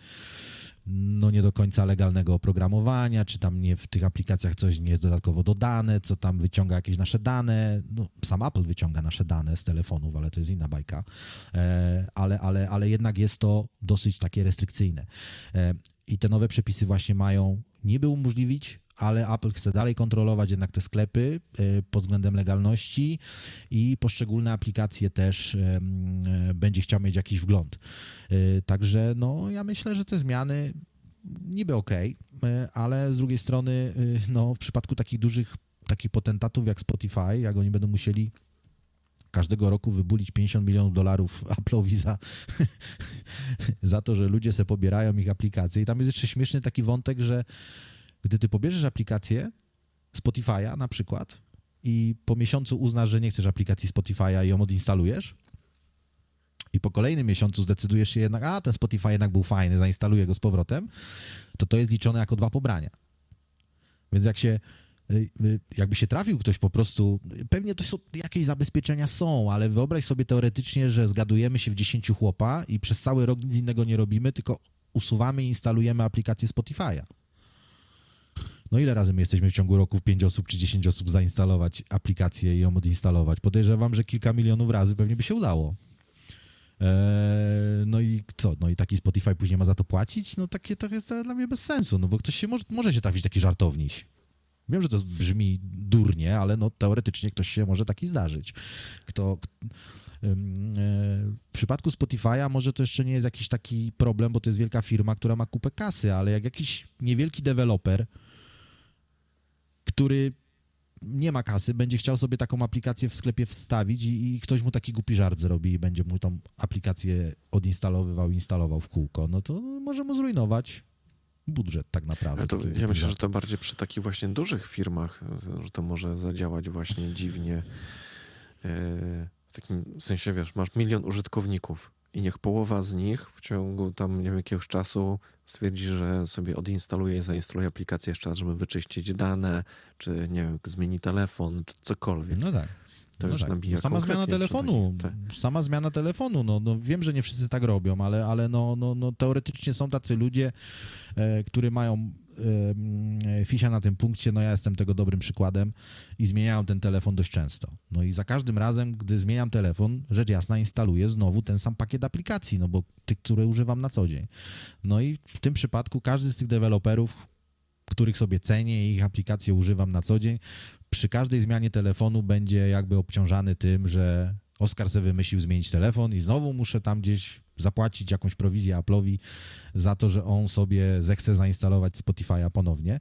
no nie do końca legalnego oprogramowania, czy tam nie w tych aplikacjach coś nie jest dodatkowo dodane, co tam wyciąga jakieś nasze dane. No, sam Apple wyciąga nasze dane z telefonów, ale to jest inna bajka. E, ale, ale, ale jednak jest to dosyć takie restrykcyjne. E, I te nowe przepisy właśnie mają niby umożliwić ale Apple chce dalej kontrolować jednak te sklepy e, pod względem legalności i poszczególne aplikacje też e, będzie chciał mieć jakiś wgląd. E, także no, ja myślę, że te zmiany niby ok, ale z drugiej strony no, w przypadku takich dużych takich potentatów jak Spotify, jak oni będą musieli każdego roku wybulić 50 milionów dolarów Apple'owi za, za to, że ludzie se pobierają ich aplikacje. I tam jest jeszcze śmieszny taki wątek, że gdy ty pobierzesz aplikację Spotify'a na przykład i po miesiącu uznasz, że nie chcesz aplikacji Spotify'a i ją odinstalujesz i po kolejnym miesiącu zdecydujesz się jednak, a ten Spotify jednak był fajny, zainstaluję go z powrotem, to to jest liczone jako dwa pobrania. Więc jak się y, y, jakby się trafił ktoś po prostu, pewnie to są, jakieś zabezpieczenia są, ale wyobraź sobie teoretycznie, że zgadujemy się w 10 chłopa i przez cały rok nic innego nie robimy, tylko usuwamy i instalujemy aplikację Spotify'a. No ile razy my jesteśmy w ciągu roku 5 osób czy 10 osób zainstalować aplikację i ją odinstalować? Podejrzewam, że kilka milionów razy pewnie by się udało. Eee, no i co? No i taki Spotify później ma za to płacić? No takie to jest dla mnie bez sensu, no bo ktoś się może, może się trafić taki żartowniś. Wiem, że to brzmi durnie, ale no teoretycznie ktoś się może taki zdarzyć. Kto... E, w przypadku Spotify'a może to jeszcze nie jest jakiś taki problem, bo to jest wielka firma, która ma kupę kasy, ale jak jakiś niewielki deweloper który nie ma kasy, będzie chciał sobie taką aplikację w sklepie wstawić i, i, ktoś mu taki głupi żart zrobi i będzie mu tą aplikację odinstalowywał, instalował w kółko, no to może mu zrujnować budżet tak naprawdę. To, ja myślę, że to bardziej przy takich właśnie dużych firmach, że to może zadziałać właśnie dziwnie. E, w takim sensie, wiesz, masz milion użytkowników i niech połowa z nich w ciągu tam nie wiem, jakiegoś czasu stwierdzi, że sobie odinstaluje i zainstaluje aplikację jeszcze raz, żeby wyczyścić dane, czy nie wiem, zmieni telefon, czy cokolwiek. No tak. To no już tak. nabija no sama zmiana telefonu, tak. sama zmiana telefonu, no, no wiem, że nie wszyscy tak robią, ale, ale no, no, no teoretycznie są tacy ludzie, e, którzy mają fisia na tym punkcie, no ja jestem tego dobrym przykładem i zmieniałem ten telefon dość często. No i za każdym razem, gdy zmieniam telefon, rzecz jasna instaluję znowu ten sam pakiet aplikacji, no bo tych, które używam na co dzień. No i w tym przypadku każdy z tych deweloperów, których sobie cenię i ich aplikacje używam na co dzień, przy każdej zmianie telefonu będzie jakby obciążany tym, że Oskar sobie wymyślił zmienić telefon i znowu muszę tam gdzieś zapłacić jakąś prowizję Apple'owi za to, że on sobie zechce zainstalować Spotify'a ponownie.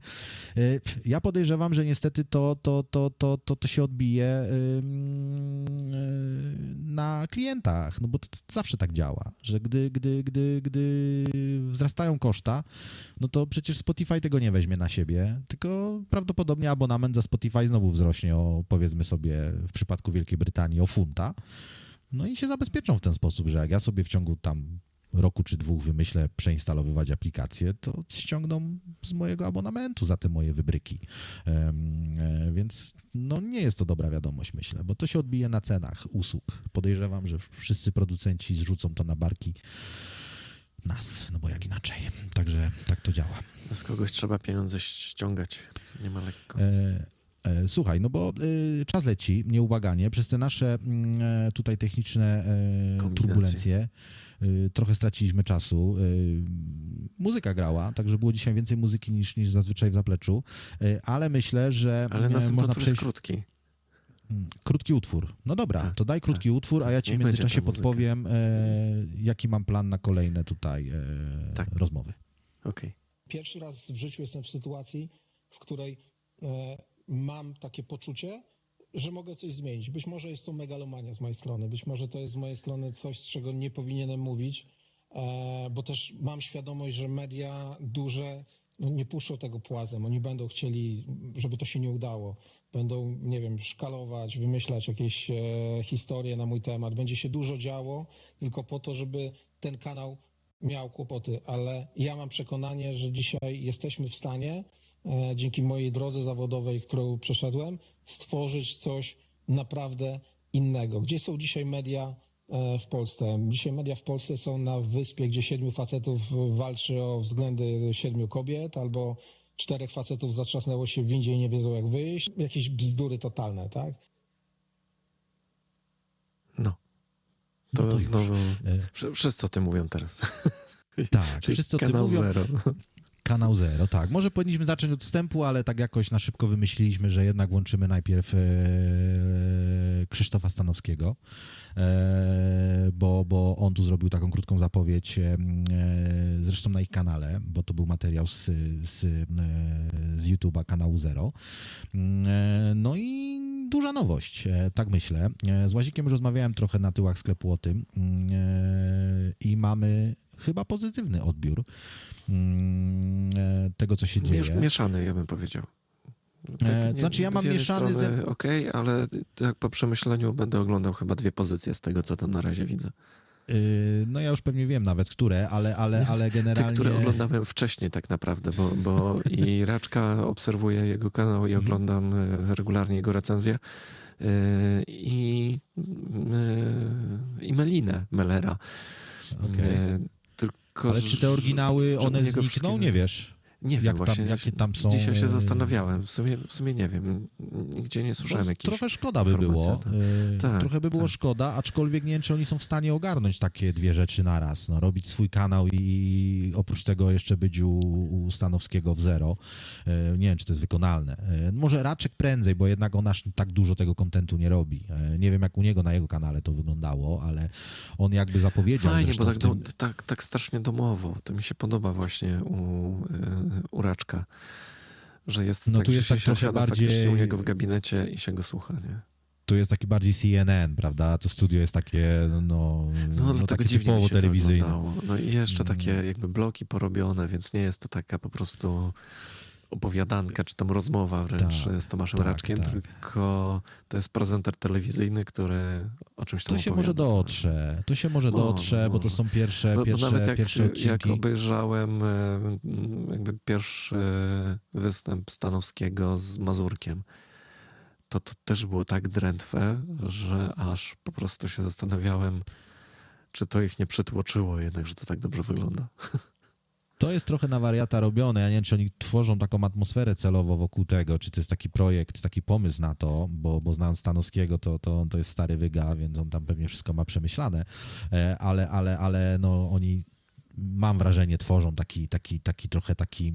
Y, ja podejrzewam, że niestety to, to, to, to, to, to się odbije y, na klientach, no bo to zawsze tak działa, że gdy, gdy, gdy, gdy wzrastają koszta, no to przecież Spotify tego nie weźmie na siebie, tylko prawdopodobnie abonament za Spotify znowu wzrośnie o, powiedzmy sobie, w przypadku Wielkiej Brytanii o funta, no i się zabezpieczą w ten sposób, że jak ja sobie w ciągu tam roku czy dwóch wymyślę przeinstalowywać aplikację, to ściągną z mojego abonamentu za te moje wybryki. E, więc no nie jest to dobra wiadomość, myślę, bo to się odbije na cenach usług. Podejrzewam, że wszyscy producenci zrzucą to na barki nas, no bo jak inaczej. Także tak to działa. Z kogoś trzeba pieniądze ściągać, nie ma lekko. E, E, słuchaj, no bo y, czas leci nieubaganie. Przez te nasze mm, e, tutaj techniczne e, turbulencje trochę straciliśmy czasu. Muzyka grała, także było dzisiaj więcej muzyki niż, niż zazwyczaj w zapleczu, ale myślę, że ale można przejść... krótki. Mm, krótki utwór. No dobra, tak, to daj krótki tak. utwór, a ja ci Niech w międzyczasie podpowiem, e, jaki mam plan na kolejne tutaj e, tak. rozmowy. Okej. Okay. Pierwszy raz w życiu jestem w sytuacji, w której e, mam takie poczucie, że mogę coś zmienić. Być może jest to megalomania z mojej strony, być może to jest z mojej strony coś, z czego nie powinienem mówić, e, bo też mam świadomość, że media duże no, nie puszczą tego płazem. Oni będą chcieli, żeby to się nie udało. Będą, nie wiem, szkalować, wymyślać jakieś e, historie na mój temat. Będzie się dużo działo, tylko po to, żeby ten kanał miał kłopoty, ale ja mam przekonanie, że dzisiaj jesteśmy w stanie, dzięki mojej drodze zawodowej, którą przeszedłem, stworzyć coś naprawdę innego. Gdzie są dzisiaj media e, w Polsce? Dzisiaj media w Polsce są na wyspie, gdzie siedmiu facetów walczy o względy siedmiu kobiet, albo czterech facetów zatrzasnęło się w windzie i nie wiedzą jak wyjść. Jakieś bzdury totalne, tak? No. To, No to znowu... E, Wsz- Wszyscy o tym mówią teraz. Tak, wszyscy o tym mówią. zero. Kanał Zero, tak. Może powinniśmy zacząć od wstępu, ale tak jakoś na szybko wymyśliliśmy, że jednak łączymy najpierw e, Krzysztofa Stanowskiego, e, bo, bo on tu zrobił taką krótką zapowiedź, e, zresztą na ich kanale, bo to był materiał z, z, e, z YouTube'a kanału Zero. E, no i duża nowość, e, tak myślę. Z Łazikiem rozmawiałem trochę na tyłach sklepu o tym i mamy chyba pozytywny odbiór mm, e, tego, co się dzieje. Miesz, mieszany, ja bym powiedział. E, nie- znaczy ja mam mieszany ze- strony Okej, ale tak po przemyśleniu będę oglądał chyba dwie pozycje z tego, co tam na razie widzę. Y, No ja już pewnie wiem nawet, które, ale, ale, ale Te, generalnie... które oglądałem wcześniej tak naprawdę, bo, bo i Raczka obserwuję jego kanał i Mhm. oglądam e, regularnie jego recenzje i, i Melinę Mellera. Okej. Ale czy te oryginały, one znikną? Nie wiesz. Nie wiem jak tam- właśnie. jakie tam są, Dzisiaj się e, zastanawiałem. W sumie, w sumie nie wiem. Nigdzie nie słyszałem No, jakichś... trochę szkoda by było. y, Tak, trochę by było tak. szkoda, aczkolwiek nie wiem, czy oni są w stanie ogarnąć takie dwie rzeczy naraz. No, robić swój kanał i oprócz tego jeszcze być u, u Stanowskiego w zero. Y, Nie wiem, czy to jest wykonalne. Może Raczek prędzej, bo jednak on aż tak dużo tego kontentu nie robi. Nie wiem, jak u niego na jego kanale to wyglądało, ale on jakby zapowiedział Fajnie, bo tak, tym... do, tak, tak strasznie domowo. To mi się podoba właśnie u, y, u Raczka. Że jest No tak, tu jest się tak trochę siada bardziej- u niego w gabinecie i się go słucha, nie? Tu jest taki bardziej CNN, prawda? To studio jest takie, no, No, no, dlatego takie typowo się telewizyjne. No i jeszcze Mm. takie jakby bloki porobione, więc nie jest to taka po prostu opowiadanka, czy tam rozmowa wręcz Tak, z Tomaszem tak, Raczkiem, tak. tylko to jest prezenter telewizyjny, który o czymś tam To się może opowiada. dotrze, to się może Może, dotrze, bo to może. są pierwsze, Bo, bo pierwsze, nawet jak, pierwsze jak odcinki. obejrzałem e, jakby pierwszy występ Stanowskiego z Mazurkiem, to to też było tak drętwe, że aż po prostu się zastanawiałem, czy to ich nie przytłoczyło jednak, że to tak dobrze wygląda. To jest trochę na wariata robione. Ja nie wiem, czy oni tworzą taką atmosferę celowo wokół tego, czy to jest taki projekt, taki pomysł na to, bo, bo znając Stanowskiego, to, to on to jest stary wyga, więc on tam pewnie wszystko ma przemyślane, E, ale, ale, ale no oni mam wrażenie, tworzą taki, taki, taki trochę taki,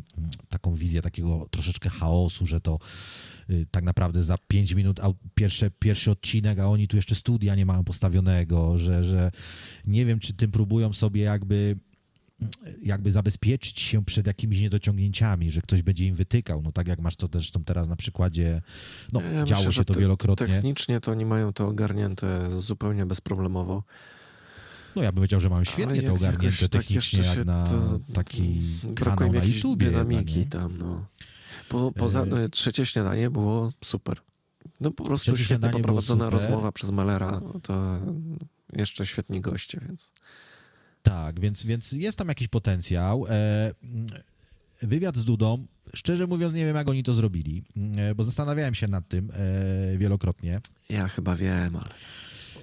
taką wizję takiego troszeczkę chaosu, że to y, tak naprawdę za pięć minut au- pierwsze, pierwszy odcinek, a oni tu jeszcze studia nie mają postawionego, że, że nie wiem, czy tym próbują sobie jakby jakby zabezpieczyć się przed jakimiś niedociągnięciami, że ktoś będzie im wytykał. No tak jak masz to zresztą teraz na przykładzie, no Ja działo myślę, się to te- wielokrotnie. Technicznie to oni mają to ogarnięte zupełnie bezproblemowo. No ja bym powiedział, że mają świetnie to ogarnięte tak technicznie, jeszcze jak na to- taki kanał na YouTubie. dynamiki tam, no. Po, poza, no, trzecie śniadanie było super. No po prostu świetnie poprowadzona rozmowa przez Malera, to jeszcze świetni goście, więc... Tak, więc, więc jest tam jakiś potencjał. E, wywiad z Dudą, szczerze mówiąc, nie wiem, jak oni to zrobili, e, bo zastanawiałem się nad tym e, wielokrotnie. Ja chyba wiem, ale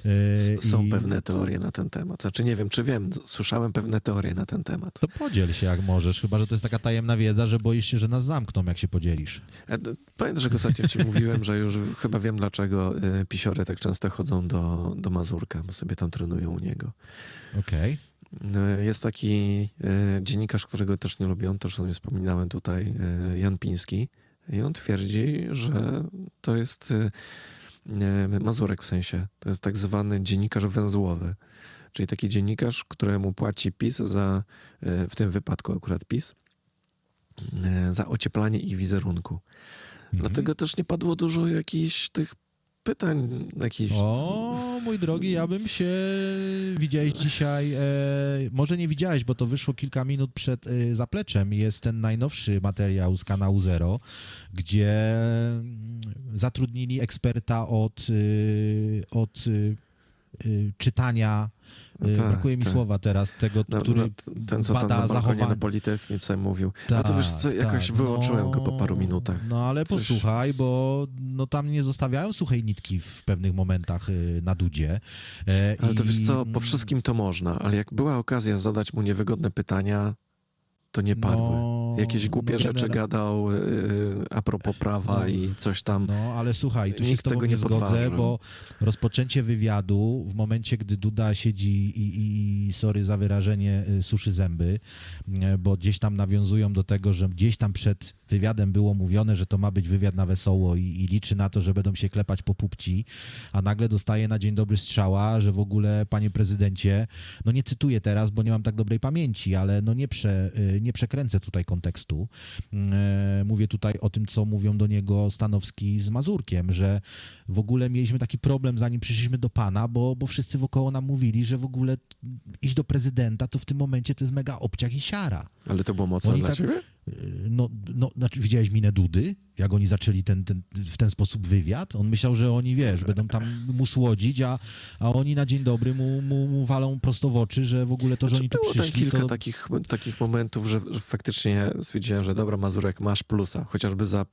s- są i pewne teorie na ten temat. Znaczy nie wiem, czy wiem, słyszałem pewne teorie na ten temat. To podziel się jak możesz, chyba że to jest taka tajemna wiedza, że boisz się, że nas zamkną, jak się podzielisz. E, Pamiętasz, że ostatnio ci mówiłem, że już chyba wiem, dlaczego e, pisiory tak często chodzą do, do Mazurka, bo sobie tam trenują u niego. Okej. No, Jest taki e, dziennikarz, którego też nie lubię, on też o nim wspominałem tutaj, e, Jan Piński. I on twierdzi, że to jest Mazurek w sensie. To jest tak zwany dziennikarz węzłowy. Czyli taki dziennikarz, któremu płaci PiS za, e, w tym wypadku akurat PiS, e, za ocieplanie ich wizerunku. Mhm. Dlatego też nie padło dużo jakichś tych pytań jakichś... O, mój drogi, ja bym się... Widziałeś dzisiaj, e, może nie widziałeś, bo to wyszło kilka minut przed e, zapleczem, jest ten najnowszy materiał z kanału Zero, gdzie mm, zatrudnili eksperta od, e, od e, e, czytania tak, Brakuje mi tak. słowa teraz tego, No, który no, ten, co tam bada na balkonie zachowanie. na Politechnice mówił. A to wiesz co, Tak, jakoś tak, wyłączyłem go po paru minutach. No ale Coś- posłuchaj, bo no, tam nie zostawiają suchej nitki w pewnych momentach y, na dudzie. E, Ale to i- wiesz co, po wszystkim to można, ale jak była okazja zadać mu niewygodne pytania, to nie padły. No, Jakieś głupie no, rzeczy gadał yy, a propos prawa No. i coś tam. No, ale słuchaj, tu się z tego nie nie zgodzę, bo rozpoczęcie wywiadu w momencie, gdy Duda siedzi i, i sorry za wyrażenie, y, suszy zęby, y, bo gdzieś tam nawiązują do tego, że gdzieś tam przed wywiadem było mówione, że to ma być wywiad na wesoło i, i liczy na to, że będą się klepać po pupci, a nagle dostaje na dzień dobry strzała, że w ogóle, panie prezydencie, no nie cytuję teraz, bo nie mam tak dobrej pamięci, ale no nie, prze, y, nie przekręcę tutaj kontekstu. E, Mówię tutaj o tym, co mówią do niego Stanowski z Mazurkiem, że w ogóle mieliśmy taki problem, zanim przyszliśmy do pana, bo, bo wszyscy wokoło nam mówili, że w ogóle iść do prezydenta to w tym momencie to jest mega obciach i siara. Ale to było mocne Oni dla tak- ciebie? No, no znaczy widziałeś minę Dudy, jak oni zaczęli ten, ten, w ten sposób wywiad? On myślał, że oni, wiesz, będą tam mu słodzić, a, a oni na dzień dobry mu, mu, mu walą prosto w oczy, że w ogóle to, że Znaczy, oni tu było przyszli, kilka to... takich, takich momentów, że, że faktycznie stwierdziłem, że dobra, Mazurek, masz plusa, chociażby za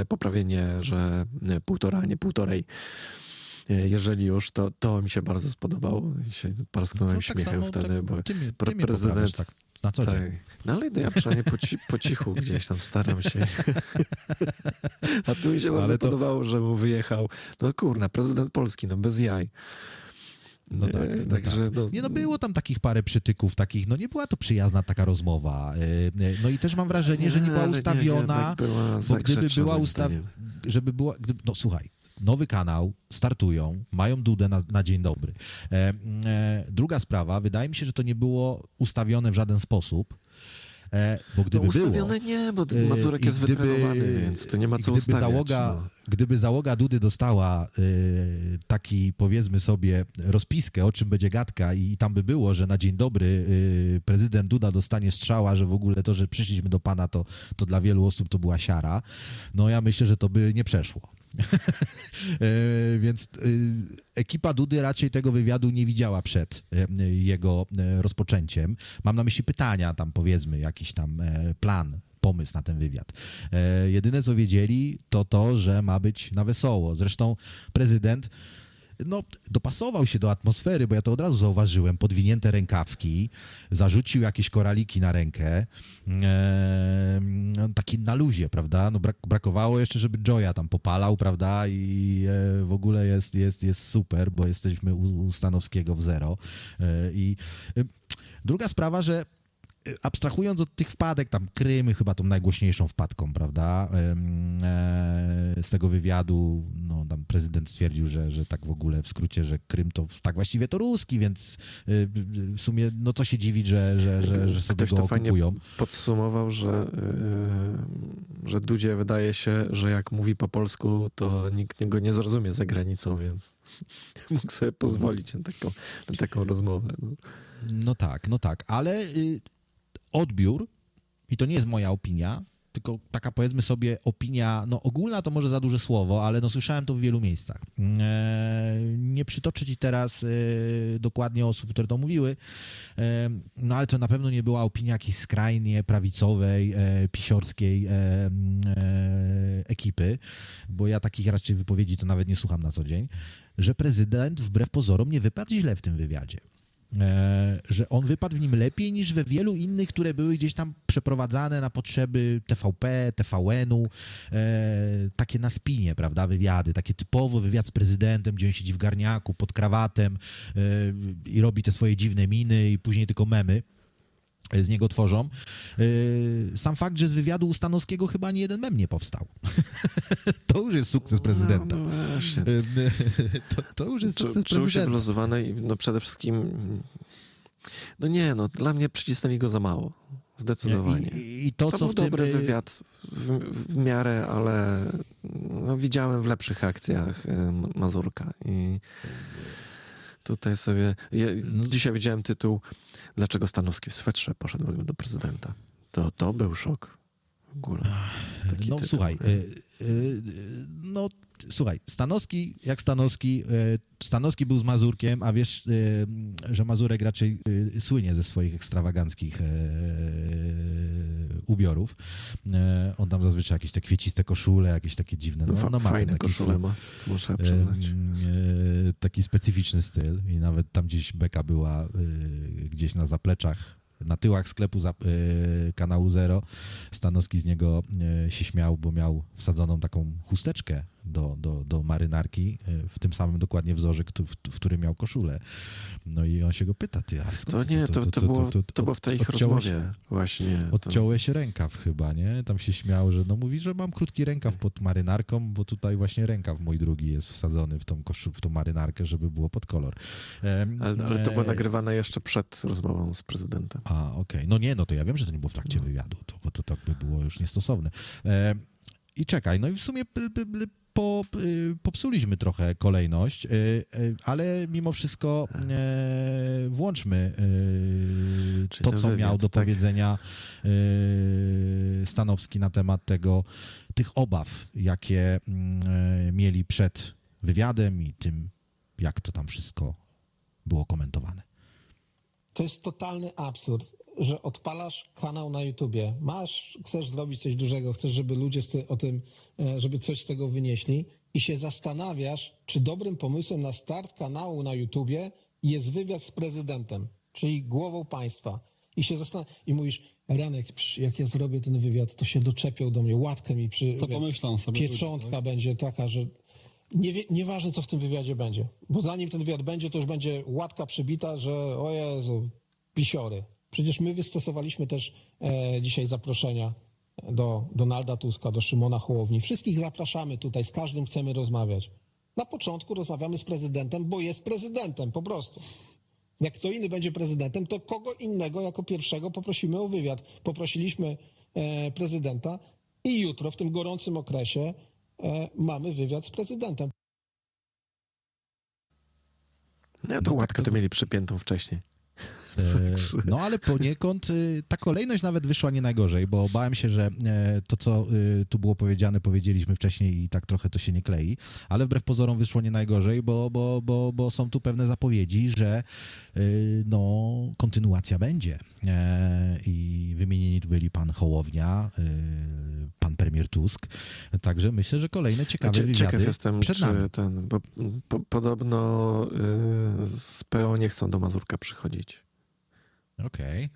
e, poprawienie, że e, półtora, a nie półtorej. E, Jeżeli już, to, to mi się bardzo spodobało. Się parsknąłem No tak śmiechem wtedy, tak, bo ty ty prezydent- tak na co dzień. tak. No ale ja przynajmniej po, ci, po cichu gdzieś tam staram się. A tu mi się bardzo Ale to- podobało, że mu wyjechał. No kurna, prezydent Polski, no bez jaj. No tak, E, no Także no, Nie no, było tam takich parę przytyków, takich, no nie była to przyjazna taka rozmowa. E, e, No i też mam wrażenie, że nie była ustawiona, jednak była bo gdyby była ustawiona, żeby była, gdyby, no słuchaj, nowy kanał, startują, mają dudę na, na dzień dobry. E, e, druga sprawa, wydaje mi się, że to nie było ustawione w żaden sposób, e, bo No gdyby było... ustawione nie, bo E, Mazurek i jest gdyby- wytrenowany, więc to nie ma i co gdyby ustawiać. Załoga, no. Gdyby załoga Dudy dostała y, taki, powiedzmy sobie, rozpiskę, o czym będzie gadka i tam by było, że na dzień dobry y, prezydent Duda dostanie strzała, że w ogóle to, że przyszliśmy do pana, to, to dla wielu osób to była siara, no ja myślę, że to by nie przeszło. E, Więc y, ekipa Dudy raczej tego wywiadu nie widziała przed e, jego e, rozpoczęciem. Mam na myśli pytania, tam powiedzmy, jakiś tam e, plan, pomysł na ten wywiad. E, Jedyne co wiedzieli, to to, że ma być na wesoło. Zresztą prezydent no, dopasował się do atmosfery, bo ja to od razu zauważyłem. Podwinięte rękawki, zarzucił jakieś koraliki na rękę. E, taki na luzie, prawda? No, brak, brakowało jeszcze, żeby Joya tam popalał, prawda? I e, w ogóle jest, jest, jest super, bo jesteśmy u, u Stanowskiego w zero. E, I e, druga sprawa, że abstrahując od tych wpadek, tam Krymy chyba tą najgłośniejszą wpadką, prawda, e, z tego wywiadu, no tam prezydent stwierdził, że, że tak w ogóle w skrócie, że Krym to tak właściwie to ruski, więc e, w sumie no co się dziwić, że, że, że, że sobie Ktoś go to fajnie okupują. podsumował, że, yy, że Dudzie wydaje się, że jak mówi po polsku, to nikt go nie zrozumie za granicą, więc mógł sobie pozwolić na taką, na taką rozmowę. No. No tak, no tak, ale y, odbiór, i to nie jest moja opinia, tylko taka powiedzmy sobie opinia, no ogólna to może za duże słowo, ale no słyszałem to w wielu miejscach. E, nie przytoczę ci teraz e, dokładnie osób, które to mówiły, e, no ale to na pewno nie była opinia jakiejś skrajnie prawicowej, pisiorskiej ekipy, bo ja takich raczej wypowiedzi to nawet nie słucham na co dzień, że prezydent wbrew pozorom nie wypadł źle w tym wywiadzie że on wypadł w nim lepiej niż we wielu innych, które były gdzieś tam przeprowadzane na potrzeby TVP, TVN-u, e, takie na spinie, prawda, wywiady, takie typowo wywiad z prezydentem, gdzie on siedzi w garniaku, pod krawatem e, i robi te swoje dziwne miny i później tylko memy z niego tworzą. E, Sam fakt, że z wywiadu u Stanowskiego chyba ani jeden mem nie powstał. to już jest sukces prezydenta. No, no właśnie. E, To, to już jest Czu, sukces czuł się prezydenta. wyluzowany i no przede wszystkim no nie, no dla mnie przycisnęli go za mało. Zdecydowanie. I, i to, to co był w tym... dobry wywiad w, w miarę, ale no, widziałem w lepszych akcjach y, Mazurka i tutaj sobie... Ja, No. dzisiaj widziałem tytuł Dlaczego Stanowski w swetrze poszedł do prezydenta. To, to był szok w ogóle. Taki No tytuł. słuchaj, y, y, no słuchaj, Stanowski, jak Stanowski, y, Stanowski był z Mazurkiem, a wiesz, y, że Mazurek raczej y, słynie ze swoich ekstrawaganckich y, ubiorów. Y, on tam zazwyczaj jakieś te kwieciste koszule, jakieś takie dziwne, no, Fa- no ma ten taki koszule swój- ma, to trzeba przyznać. Em, e, taki specyficzny styl i nawet tam gdzieś beka była e, gdzieś na zapleczach, na tyłach sklepu za, e, kanału Zero. Stanowski z niego e, się śmiał, bo miał wsadzoną taką chusteczkę do, do, do marynarki e, w tym samym dokładnie wzorze, w, którym miał koszulę. No i on się go pyta, ty, ale skąd To nie, to, to, było, to było w tej rozmowie właśnie. To, Odciąłeś rękaw chyba, nie? Tam się śmiał, że no mówi, że mam krótki rękaw pod marynarką, bo tutaj właśnie rękaw mój drugi jest wsadzony w tą, koszu, w tą marynarkę, żeby było pod kolor. Ale, ale to było e, nagrywane jeszcze przed rozmową z prezydentem. A, okej. No nie, no to ja wiem, że to nie było w trakcie No. wywiadu, to, bo to tak by było już niestosowne. E, I czekaj, no i w sumie po, y, popsuliśmy trochę kolejność, y, y, ale mimo wszystko e, włączmy Czyli to, co wywiad, miał do tak. powiedzenia Stanowski na temat tego, tych obaw, jakie mm, e, mieli przed wywiadem i tym, jak to tam wszystko było komentowane. To jest totalny absurd, że odpalasz kanał na YouTubie, masz, chcesz zrobić coś dużego, chcesz, żeby ludzie o tym, e, żeby coś z tego wynieśli i się zastanawiasz, czy dobrym pomysłem na start kanału na YouTubie jest wywiad z prezydentem, czyli głową państwa. I się zastanawiasz, i mówisz, Ranek, jak ja zrobię ten wywiad, to się doczepią do mnie, łatkę mi przy... Co pomyślą sobie ludzie, Pieczątka tak? będzie taka, że nie nieważne, co w tym wywiadzie będzie. Bo zanim ten wywiad będzie, to już będzie łatka przybita, że o Jezu, pisiory. Przecież my wystosowaliśmy też e, dzisiaj zaproszenia do Donalda Tuska, do Szymona Hołowni. Wszystkich zapraszamy tutaj, z każdym chcemy rozmawiać. Na początku rozmawiamy z prezydentem, bo jest prezydentem, po prostu. Jak kto inny będzie prezydentem, to kogo innego jako pierwszego poprosimy o wywiad. Poprosiliśmy e, prezydenta i jutro, w tym gorącym okresie, e, mamy wywiad z prezydentem. No, tak łatkę to- to mieli przypiętą wcześniej. E, No ale poniekąd y, ta kolejność nawet wyszła nie najgorzej, bo bałem się, że e, to, co tu było powiedziane, powiedzieliśmy wcześniej i tak trochę to się nie klei, ale wbrew pozorom wyszło nie najgorzej, bo, bo, bo, bo są tu pewne zapowiedzi, że no, kontynuacja będzie. E, I wymienieni tu byli pan Hołownia, pan premier Tusk, także myślę, że kolejne ciekawe Cie- wywiady Ciekaw jestem, przed czy nami. ten, bo po, podobno y, z PO nie chcą do Mazurka przychodzić. Okej.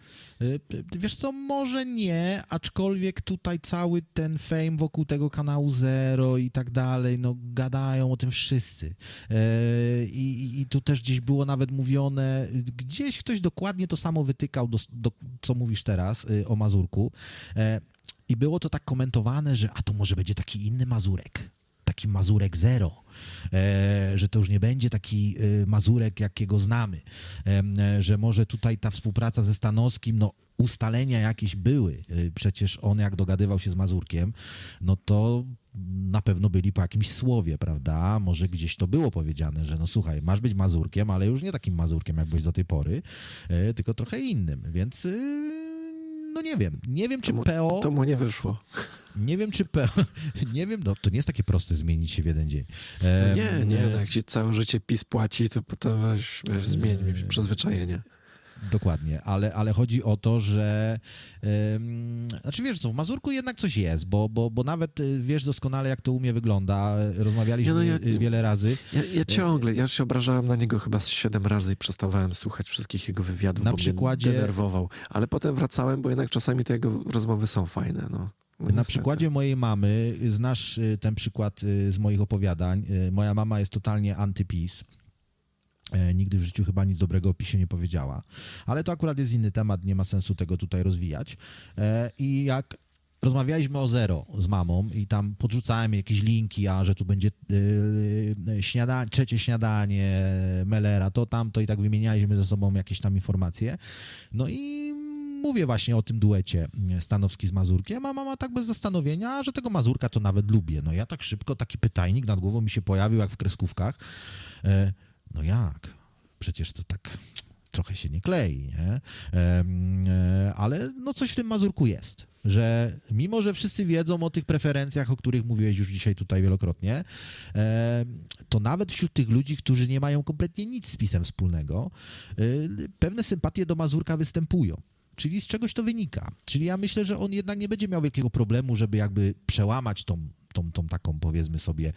Y, y, Wiesz co, może nie, aczkolwiek tutaj cały ten fame wokół tego kanału Zero i tak dalej, no gadają o tym wszyscy. E, I, i, tu też gdzieś było nawet mówione, y, gdzieś ktoś dokładnie to samo wytykał, do, do, co mówisz teraz y, o Mazurku. E, I było to tak komentowane, że a to może będzie taki inny Mazurek. Taki Mazurek Zero, e, że to już nie będzie taki e, Mazurek, jakiego znamy, e, że może tutaj ta współpraca ze Stanowskim, no ustalenia jakieś były, przecież on jak dogadywał się z Mazurkiem, no to na pewno byli po jakimś słowie, prawda? Może gdzieś to było powiedziane, że no słuchaj, masz być Mazurkiem, ale już nie takim Mazurkiem, jak byłeś do tej pory, tylko trochę innym, więc... e, No nie wiem, nie wiem czy To mu, PO... to mu nie wyszło. Nie wiem, czy PO. Nie wiem, no to nie jest takie proste zmienić się w jeden dzień. Em, nie, nie, e, no jak ci całe życie PiS płaci, to potem weź, weź zmień Eee. przyzwyczajenie. Dokładnie, ale, ale chodzi o to, że. Znaczy wiesz co, w Mazurku jednak coś jest, bo, bo, bo nawet y, wiesz doskonale, jak to u mnie wygląda. Rozmawialiśmy no ja- y, wiele razy. Ja, ja ciągle, ja się obrażałem na niego chyba z siedem razy i przestawałem słuchać wszystkich jego wywiadów, Na bo przykładzie- mnie denerwował. Ale potem wracałem, bo jednak czasami te jego rozmowy są fajne, no. No Na niestety. przykładzie mojej mamy, znasz y, ten przykład y, z moich opowiadań. Y, Moja mama jest totalnie antypis. E, Nigdy w życiu chyba nic dobrego o PiSie nie powiedziała. Ale to akurat jest inny temat, nie ma sensu tego tutaj rozwijać. E, I jak rozmawialiśmy o zero z mamą i tam podrzucałem jakieś linki, a że tu będzie yy, śniada trzecie śniadanie Mellera, to tamto i tak wymienialiśmy ze sobą jakieś tam informacje. No i mówię właśnie o tym duecie Stanowski z Mazurkiem, a mama tak bez zastanowienia, że tego Mazurka to nawet lubię. No ja tak szybko, taki pytajnik nad głową mi się pojawił, jak w kreskówkach. E, no jak? Przecież to tak trochę się nie klei, nie? E, ale no coś w tym Mazurku jest, że mimo, że wszyscy wiedzą o tych preferencjach, o których mówiłeś już dzisiaj tutaj wielokrotnie, to nawet wśród tych ludzi, którzy nie mają kompletnie nic z pisem wspólnego, y, pewne sympatie do Mazurka występują. Czyli z czegoś to wynika. Czyli ja myślę, że on jednak nie będzie miał wielkiego problemu, żeby jakby przełamać tą, tą, tą taką, powiedzmy sobie,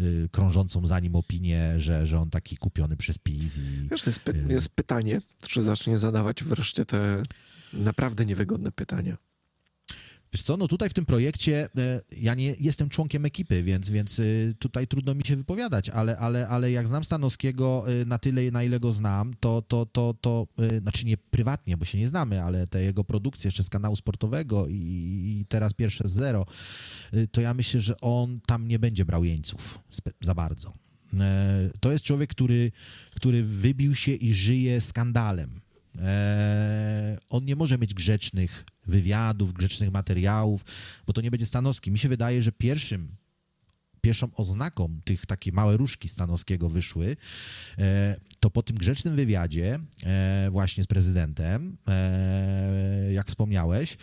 y, krążącą za nim opinię, że, że on taki kupiony przez PiS i... Wiesz, jest, py- jest pytanie, czy zacznie zadawać wreszcie te naprawdę niewygodne pytania. Wiesz co, no tutaj w tym projekcie e, ja nie jestem członkiem ekipy, więc, więc e, tutaj trudno mi się wypowiadać, ale, ale, ale jak znam Stanowskiego e, na tyle, na ile go znam, to, to, to, to znaczy nie prywatnie, bo się nie znamy, ale te jego produkcje jeszcze z kanału sportowego i, i teraz pierwsze z zero, to ja myślę, że on tam nie będzie brał jeńców za bardzo. To jest człowiek, który, który wybił się i żyje skandalem. E, on nie może mieć grzecznych wywiadów, grzecznych materiałów, bo to nie będzie Stanowski. Mi się wydaje, że pierwszym, pierwszą oznaką tych takie małe różki Stanowskiego wyszły, e, to po tym grzecznym wywiadzie e, właśnie z prezydentem, jak wspomniałeś,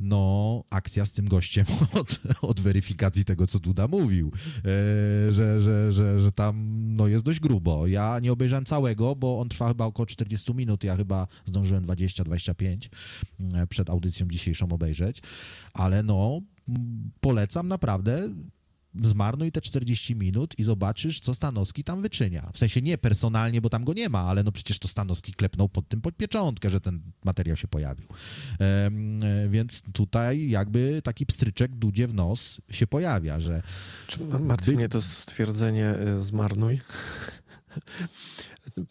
no, akcja z tym gościem od, od weryfikacji tego, co Duda mówił, e, że, że, że, że tam no, jest dość grubo. Ja nie obejrzałem całego, bo on trwa chyba około 40 minut, ja chyba zdążyłem 20-25 mm, przed audycją dzisiejszą obejrzeć, ale no, polecam naprawdę zmarnuj te 40 minut i zobaczysz, co Stanowski tam wyczynia. W sensie nie personalnie, bo tam go nie ma, ale no przecież to Stanowski klepnął pod tym pod pieczątkę, że ten materiał się pojawił. E, więc tutaj jakby taki pstryczek dudzie w nos się pojawia, że Czy martwi mnie to stwierdzenie y, zmarnuj?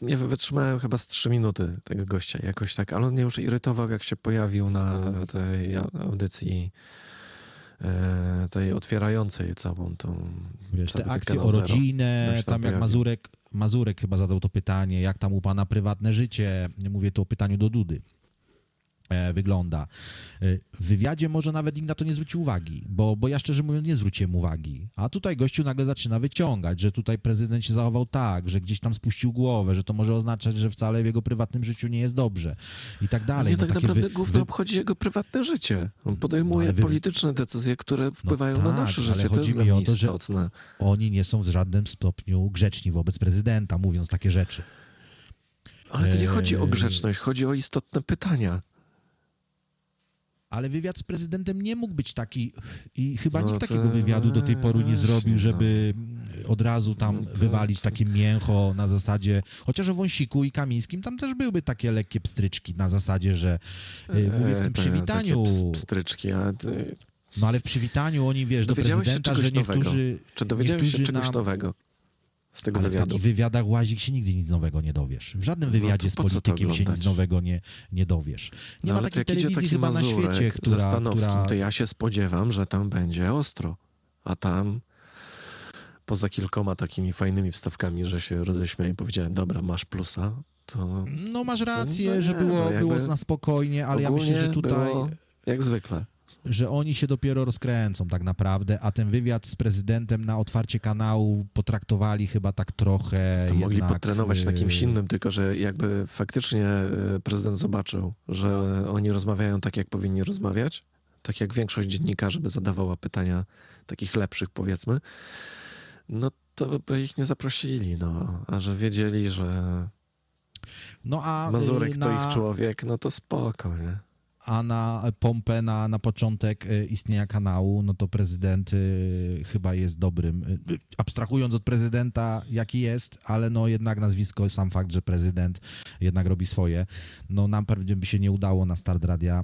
Nie wytrzymałem chyba z trzy minuty tego gościa jakoś tak, ale on mnie już irytował, jak się pojawił na tej audycji e, tej otwierającej całą tą... wiesz, te akcje o rodzinę, tam tam jak. Mazurek, Mazurek chyba zadał to pytanie, jak tam u pana prywatne życie, mówię tu o pytaniu do Dudy, e, wygląda. E, W wywiadzie może nawet nikt na to nie zwrócił uwagi, bo, bo ja szczerze mówiąc nie zwróciłem uwagi. A tutaj gościu nagle zaczyna wyciągać, że tutaj prezydent się zachował tak, że gdzieś tam spuścił głowę, że to może oznaczać, że wcale w jego prywatnym życiu nie jest dobrze i tak dalej. Mnie No, tak takie naprawdę wy- głównie wy- obchodzi jego prywatne życie. On podejmuje ale wy- polityczne decyzje, które wpływają na tak, nasze ale życie. To jest chodzi dla mi o to, że- istotne. Oni nie są w żadnym stopniu grzeczni wobec prezydenta, mówiąc takie rzeczy. Ale to nie chodzi o Eee. grzeczność, chodzi o istotne pytania. Ale wywiad z prezydentem nie mógł być taki i chyba No nikt takiego wywiadu do tej pory nie zrobił, no. żeby od razu tam No wywalić takie mięcho na zasadzie, chociaż o Wąsiku i Kamińskim tam też były takie lekkie pstryczki na zasadzie, że y, mówię w E, tym przywitaniu, Pstryczki, ale no ale w przywitaniu oni, wiesz, do prezydenta, że niektórzy... czy dowiedziałeś się czegoś nam- nowego z tego Ale w wywiadu? takich wywiadach łazik się nigdy nic nowego nie dowiesz. W żadnym No wywiadzie to z politykiem się nic nowego nie, nie dowiesz. Nie No, ma takiej telewizji chyba na świecie, ze która... Stanowskim, która... to ja się spodziewam, że tam będzie ostro. A tam poza kilkoma takimi fajnymi wstawkami, że się roześmiałem i powiedziałem, dobra, masz plusa, to No masz no rację, nie, że było, no było na spokojnie, ale ja myślę, że tutaj, jak zwykle. Że oni się dopiero rozkręcą tak naprawdę, a ten wywiad z prezydentem na otwarcie kanału potraktowali chyba tak trochę To mogli jednak, potrenować na kimś e, innym, tylko że jakby faktycznie e, prezydent zobaczył, że oni rozmawiają tak, jak powinni rozmawiać, tak jak większość dziennikarzy by zadawała pytania takich lepszych, powiedzmy, no to by ich nie zaprosili, no. A że wiedzieli, że No a Mazurek y, to na, ich człowiek, no to spoko, nie? A na pompę, na, na początek y, istnienia kanału, no to prezydent y, chyba jest dobrym, y, abstrahując od prezydenta, jaki jest, ale no jednak nazwisko, sam fakt, że prezydent jednak robi swoje, no nam pewnie by się nie udało na Start Radia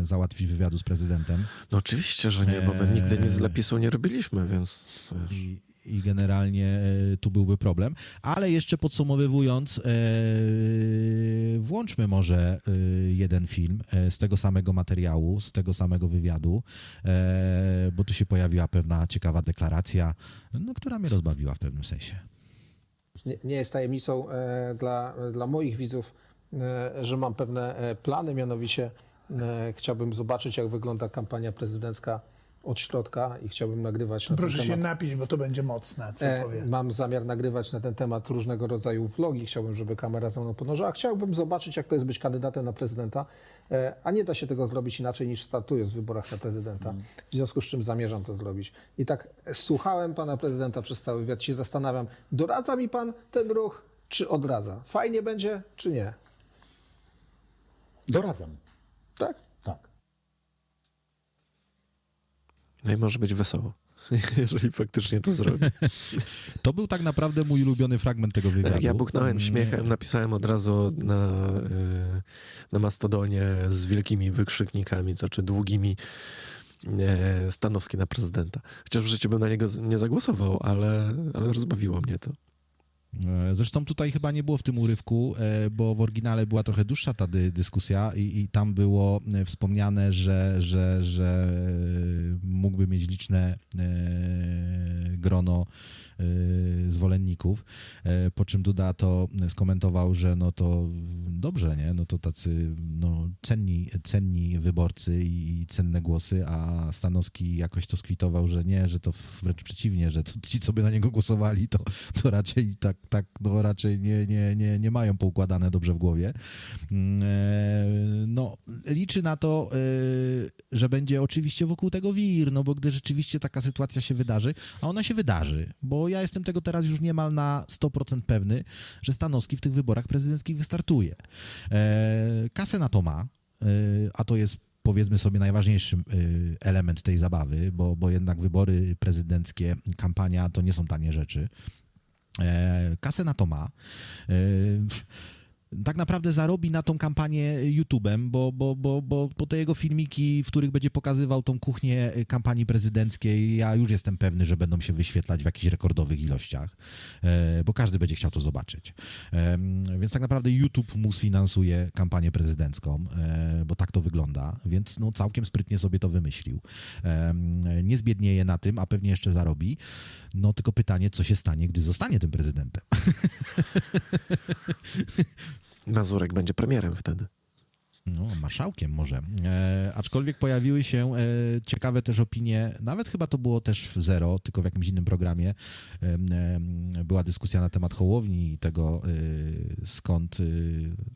y, załatwić wywiadu z prezydentem. No oczywiście, że nie, bo my nigdy nic dla PiSu nie robiliśmy, więc wiesz, i, generalnie e, tu byłby problem. Ale jeszcze podsumowywując, e, włączmy może e, jeden film z tego samego materiału, z tego samego wywiadu, bo tu się pojawiła pewna ciekawa deklaracja, no, która mnie rozbawiła w pewnym sensie. Nie, nie jest tajemnicą dla, dla moich widzów, że mam pewne plany, mianowicie chciałbym zobaczyć, jak wygląda kampania prezydencka od środka i chciałbym nagrywać na Proszę ten się temat. napić, bo to będzie mocne, co E, powiem. Mam zamiar nagrywać na ten temat różnego rodzaju vlogi. Chciałbym, żeby kamera za mną podążała. Chciałbym zobaczyć, jak to jest być kandydatem na prezydenta, e, a nie da się tego zrobić inaczej niż startując w wyborach na prezydenta. W związku z czym zamierzam to zrobić. I tak słuchałem pana prezydenta przez cały wywiad, się zastanawiam, doradza mi pan ten ruch, czy odradza? Fajnie będzie, czy nie? Doradzam. Tak? Tak. No i może być wesoło, jeżeli faktycznie to zrobi. To był tak naprawdę mój ulubiony fragment tego wywiadu. Jak ja buchnąłem Mm, śmiechem, napisałem od razu na, e, na Mastodonie z wielkimi wykrzyknikami, to znaczy długimi e, Stanowski na prezydenta. Chociaż w życiu bym na niego nie zagłosował, ale, ale rozbawiło mnie to. E, Zresztą tutaj chyba nie było w tym urywku, e, bo w oryginale była trochę dłuższa ta dy, dyskusja i, i tam było e, wspomniane, że, że, że mógłby mieć liczne grono zwolenników, e, po czym Duda to skomentował, że no to dobrze, nie? No to tacy no, cenni, cenni wyborcy i cenne głosy, a Stanowski jakoś to skwitował, że nie, że to wręcz przeciwnie, że to ci, co by na niego głosowali, to, to raczej tak, tak no raczej nie, nie, nie, nie mają poukładane dobrze w głowie. Mm, e, No, liczy na to, e, że będzie oczywiście wokół tego wir, no bo gdy rzeczywiście taka sytuacja się wydarzy, a ona się wydarzy, bo ja jestem tego teraz już niemal na 100% pewny, że Stanowski w tych wyborach prezydenckich wystartuje. E, Kasę na to ma, e, a to jest powiedzmy sobie najważniejszy y, element tej zabawy, bo, bo jednak wybory prezydenckie, kampania to nie są tanie rzeczy. E, kasę na to ma. E, tak naprawdę zarobi na tą kampanię YouTube'em, bo, bo, bo, bo, bo te jego filmiki, w których będzie pokazywał tą kuchnię y, kampanii prezydenckiej, ja już jestem pewny, że będą się wyświetlać w jakichś rekordowych ilościach, e, bo każdy będzie chciał to zobaczyć. Więc tak naprawdę YouTube mu sfinansuje kampanię prezydencką, e, bo tak to wygląda, więc no, całkiem sprytnie sobie to wymyślił. Nie zbiednieje na tym, a pewnie jeszcze zarobi. No tylko pytanie, co się stanie, gdy zostanie tym prezydentem. Mazurek będzie premierem wtedy. No, marszałkiem może. E, aczkolwiek pojawiły się e, ciekawe też opinie, nawet chyba to było też w Zero, tylko w jakimś innym programie. E, e, była dyskusja na temat Hołowni i tego, e, skąd e,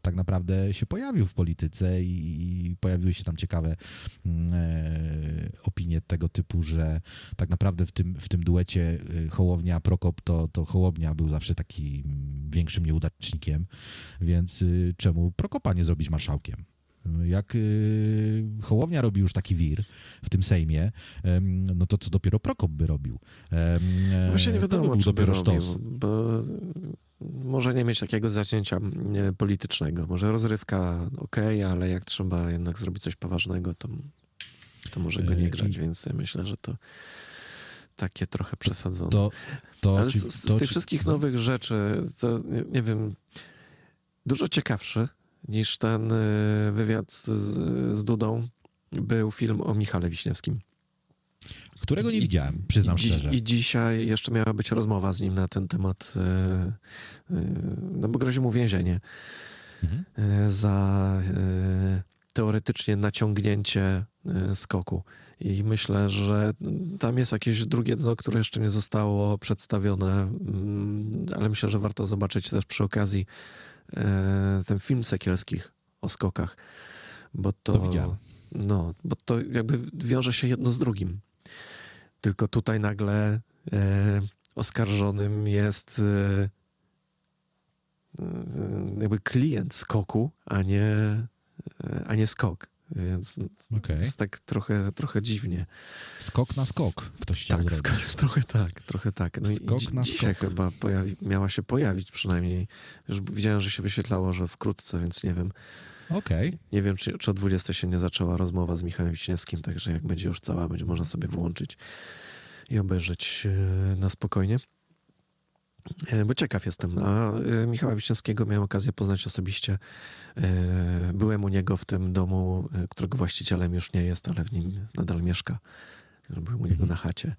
tak naprawdę się pojawił w polityce i, i pojawiły się tam ciekawe mm, opinie tego typu, że tak naprawdę w tym, w tym duecie Hołownia-Prokop to, to Hołownia był zawsze taki większym nieudacznikiem, więc czemu Prokopa nie zrobić marszałkiem? Jak y, Hołownia robi już taki wir w tym Sejmie, no to co dopiero Prokop by robił? Em, Właśnie nie to by wiadomo, był by dopiero robił, sztos. bo może nie mieć takiego zacięcia politycznego. Może rozrywka ok, ale jak trzeba jednak zrobić coś poważnego, to, to może go nie E, grzać, i- więc ja myślę, że to takie trochę przesadzone. To, to, Ale z, z, tych wszystkich nowych rzeczy, to nie, nie wiem, dużo ciekawszy niż ten y, wywiad z, z Dudą był film o Michale Wiśniewskim. Którego nie I- widziałem, przyznam I, szczerze. I dzisiaj jeszcze miała być rozmowa z nim na ten temat, y, y, no bo grozi mu więzienie Mhm. za teoretycznie naciągnięcie skoku. I myślę, że tam jest jakieś drugie dno, które jeszcze nie zostało przedstawione, mm, ale myślę, że warto zobaczyć też przy okazji ten film Sekielskich o skokach, bo to, To no, bo to jakby wiąże się jedno z drugim. Tylko tutaj nagle e, oskarżonym jest e, e, jakby klient skoku, a nie, e, a nie skok. Więc to jest tak trochę, trochę dziwnie. Skok na skok ktoś chciał Tak, zrobić. skok, trochę tak, trochę tak. No i Skok dzi- na dzisiaj skok. chyba pojawi, miała się pojawić przynajmniej. Już widziałem, że się wyświetlało, że wkrótce, więc nie wiem. Okej. Nie wiem, czy, czy o 20 się nie zaczęła rozmowa z Michałem Wiśniewskim, także jak będzie już cała, będzie można sobie włączyć i obejrzeć e, na spokojnie. E, Bo ciekaw jestem. A e, Michała Wiśniewskiego miałem okazję poznać osobiście. E, Byłem u niego w tym domu, którego właścicielem już nie jest, ale w nim nadal mieszka. Byłem u niego na chacie.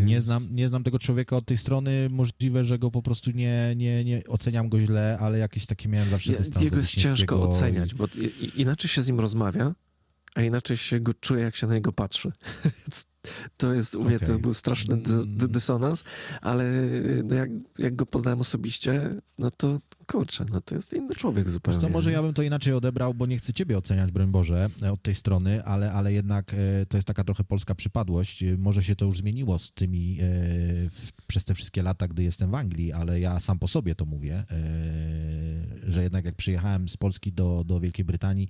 Nie znam, nie znam tego człowieka od tej strony. Możliwe, że go po prostu nie, nie, nie oceniam go źle, ale jakieś takie miałem zawsze Ja- dystans Jego jest ciężko oceniać, bo inaczej się z nim rozmawia, a inaczej się go czuje, jak się na niego patrzy. Więc to jest, u mnie to był straszny dy, dy, dysonans, ale no jak, jak go poznałem osobiście, no to kurczę, no to jest inny człowiek zupełnie. Co, może ja bym to inaczej odebrał, bo nie chcę ciebie oceniać, broń Boże, e, od tej strony, ale, ale jednak e, to jest taka trochę polska przypadłość. E, Może się to już zmieniło z tymi, przez te wszystkie lata, gdy jestem w Anglii, ale ja sam po sobie to mówię, że jednak jak przyjechałem z Polski do, do Wielkiej Brytanii,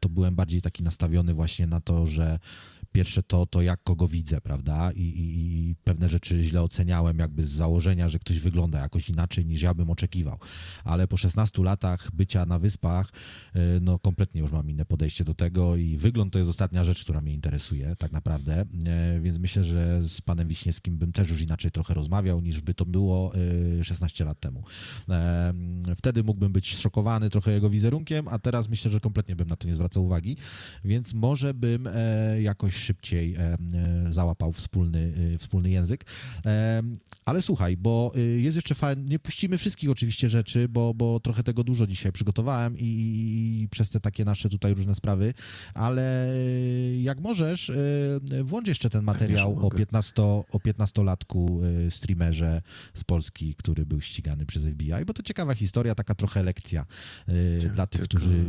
to byłem bardziej taki nastawiony właśnie na to, że pierwsze to, to jak kogo widzę, prawda? I, i, I pewne rzeczy źle oceniałem jakby z założenia, że ktoś wygląda jakoś inaczej niż ja bym oczekiwał. Ale po 16 latach bycia na wyspach, y, no kompletnie już mam inne podejście do tego i wygląd to jest ostatnia rzecz, która mnie interesuje tak naprawdę, E, więc myślę, że z panem Wiśniewskim bym też już inaczej trochę rozmawiał, niż by to było y, 16 lat temu. E, Wtedy mógłbym być szokowany trochę jego wizerunkiem, a teraz myślę, że kompletnie bym na to nie zwracał uwagi, więc może bym e, jakoś szybciej e, e, załapał wspólny, e, wspólny język. Ale słuchaj, bo jest jeszcze fajnie, nie puścimy wszystkich oczywiście rzeczy, bo, bo trochę tego dużo dzisiaj przygotowałem i, i, przez te takie nasze tutaj różne sprawy, ale jak możesz, włącz jeszcze ten materiał Pewnie, że o, mogę. 15, o 15-latku e, streamerze z Polski, który był ścigany przez FBI, bo to ciekawa historia, taka trochę lekcja e, dla tych, którzy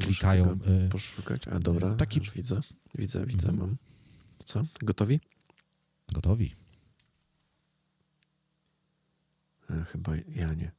klikają, y, Poszukać. A dobra, taki- już widzę. Widzę, widzę, Mhm. mam. Co? Gotowi? gotowi. E, chyba ja nie.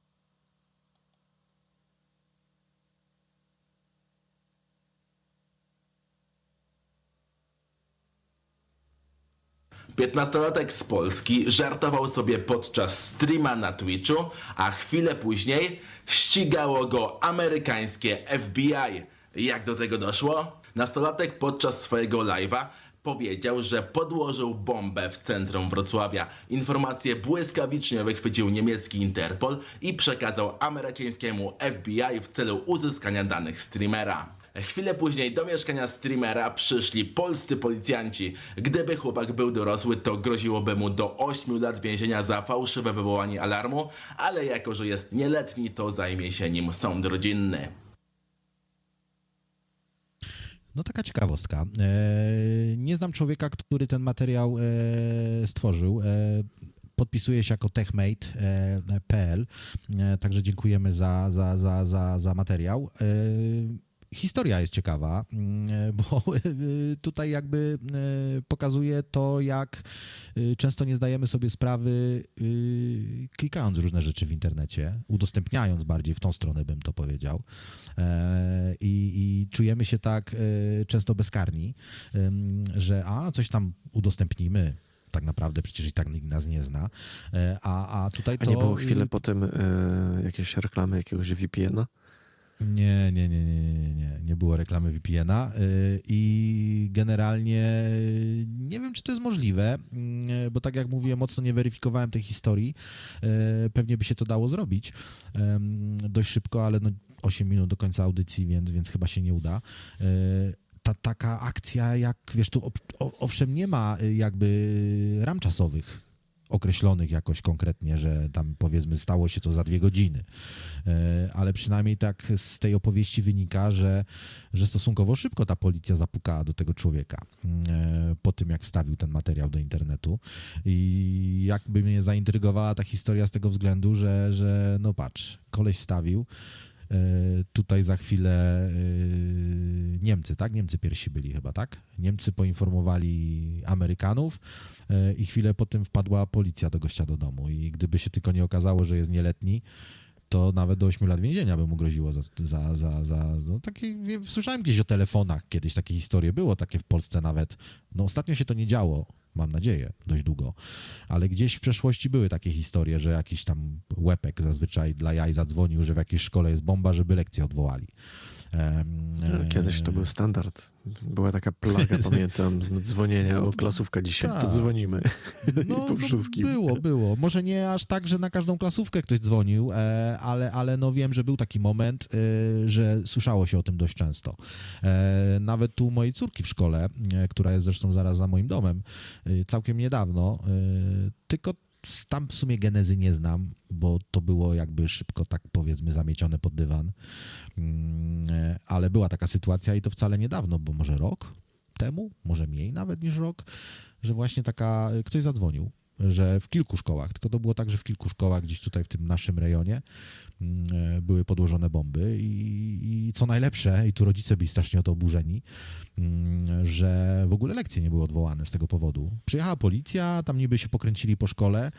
Piętnastolatek z Polski żartował sobie podczas streama na Twitchu, a chwilę później ścigało go amerykańskie FBI. Jak do tego doszło? Nastolatek podczas swojego live'a powiedział, że podłożył bombę w centrum Wrocławia. Informacje błyskawicznie wychwycił niemiecki Interpol i przekazał amerykańskiemu FBI w celu uzyskania danych streamera. Chwilę później do mieszkania streamera przyszli polscy policjanci. Gdyby chłopak był dorosły, to groziłoby mu do 8 lat więzienia za fałszywe wywołanie alarmu, ale jako, że jest nieletni, to zajmie się nim sąd rodzinny. No taka ciekawostka. E, nie znam człowieka, który ten materiał e, stworzył. E, podpisuje się jako techmate.pl, także dziękujemy za, za, za, za, za materiał. E, Historia jest ciekawa, mm, bo e, tutaj jakby e, pokazuje to, jak e, często nie zdajemy sobie sprawy, e, klikając różne rzeczy w internecie, udostępniając bardziej w tą stronę, bym to powiedział. E, I, i czujemy się tak e, często bezkarni, że a, coś tam udostępnimy, tak naprawdę przecież i tak nikt nas nie zna, E, a, a tutaj A to... nie było chwilę potem e, jakieś reklamy jakiegoś VPN-a? Nie, nie, nie, nie, nie, nie, było reklamy VPN-a y, i generalnie nie wiem, czy to jest możliwe, y, bo tak jak mówię, mocno nie weryfikowałem tej historii. Y, Pewnie by się to dało zrobić dość szybko, ale no 8 minut do końca audycji, więc, więc chyba się nie uda. Y, Ta, taka akcja, jak wiesz, tu owszem nie ma jakby ram czasowych określonych jakoś konkretnie, że tam powiedzmy stało się to za dwie godziny. E, ale przynajmniej tak z tej opowieści wynika, że, że stosunkowo szybko ta policja zapukała do tego człowieka e, po tym, jak wstawił ten materiał do internetu. I jakby mnie zaintrygowała ta historia z tego względu, że, że no patrz, koleś wstawił, e, Tutaj za chwilę e, Niemcy, tak? Niemcy pierwsi byli chyba, tak? Niemcy poinformowali Amerykanów e, i chwilę potem wpadła policja do gościa do domu. I gdyby się tylko nie okazało, że jest nieletni, to nawet do 8 lat więzienia by mu groziło za, za, za, za no takie, słyszałem gdzieś o telefonach kiedyś takie historie, było takie w Polsce nawet, no ostatnio się to nie działo, mam nadzieję, dość długo, ale gdzieś w przeszłości były takie historie, że jakiś tam łepek zazwyczaj dla jaj zadzwonił, że w jakiejś szkole jest bomba, żeby lekcję odwołali. E, Kiedyś to był standard. Była taka plaga, pamiętam, dzwonienia o klasówka dzisiaj, to Tak. dzwonimy. No, po no, wszystkim. było, było. Może nie aż tak, że na każdą klasówkę ktoś dzwonił, e, ale, ale no wiem, że był taki moment, e, że słyszało się o tym dość często. E, nawet tu mojej córki w szkole, która jest zresztą zaraz za moim domem, całkiem niedawno, tylko tam w sumie genezy nie znam, bo to było jakby szybko, tak powiedzmy, zamiecione pod dywan. Mm, e, Ale była taka sytuacja i to wcale niedawno, bo może rok temu, może mniej nawet niż rok, że właśnie taka, ktoś zadzwonił, że w kilku szkołach, tylko to było tak, że w kilku szkołach gdzieś tutaj w tym naszym rejonie mm, e, były podłożone bomby i, i co najlepsze, i tu rodzice byli strasznie o to oburzeni, mm, że w ogóle lekcje nie były odwołane z tego powodu. Przyjechała policja, tam niby się pokręcili po szkole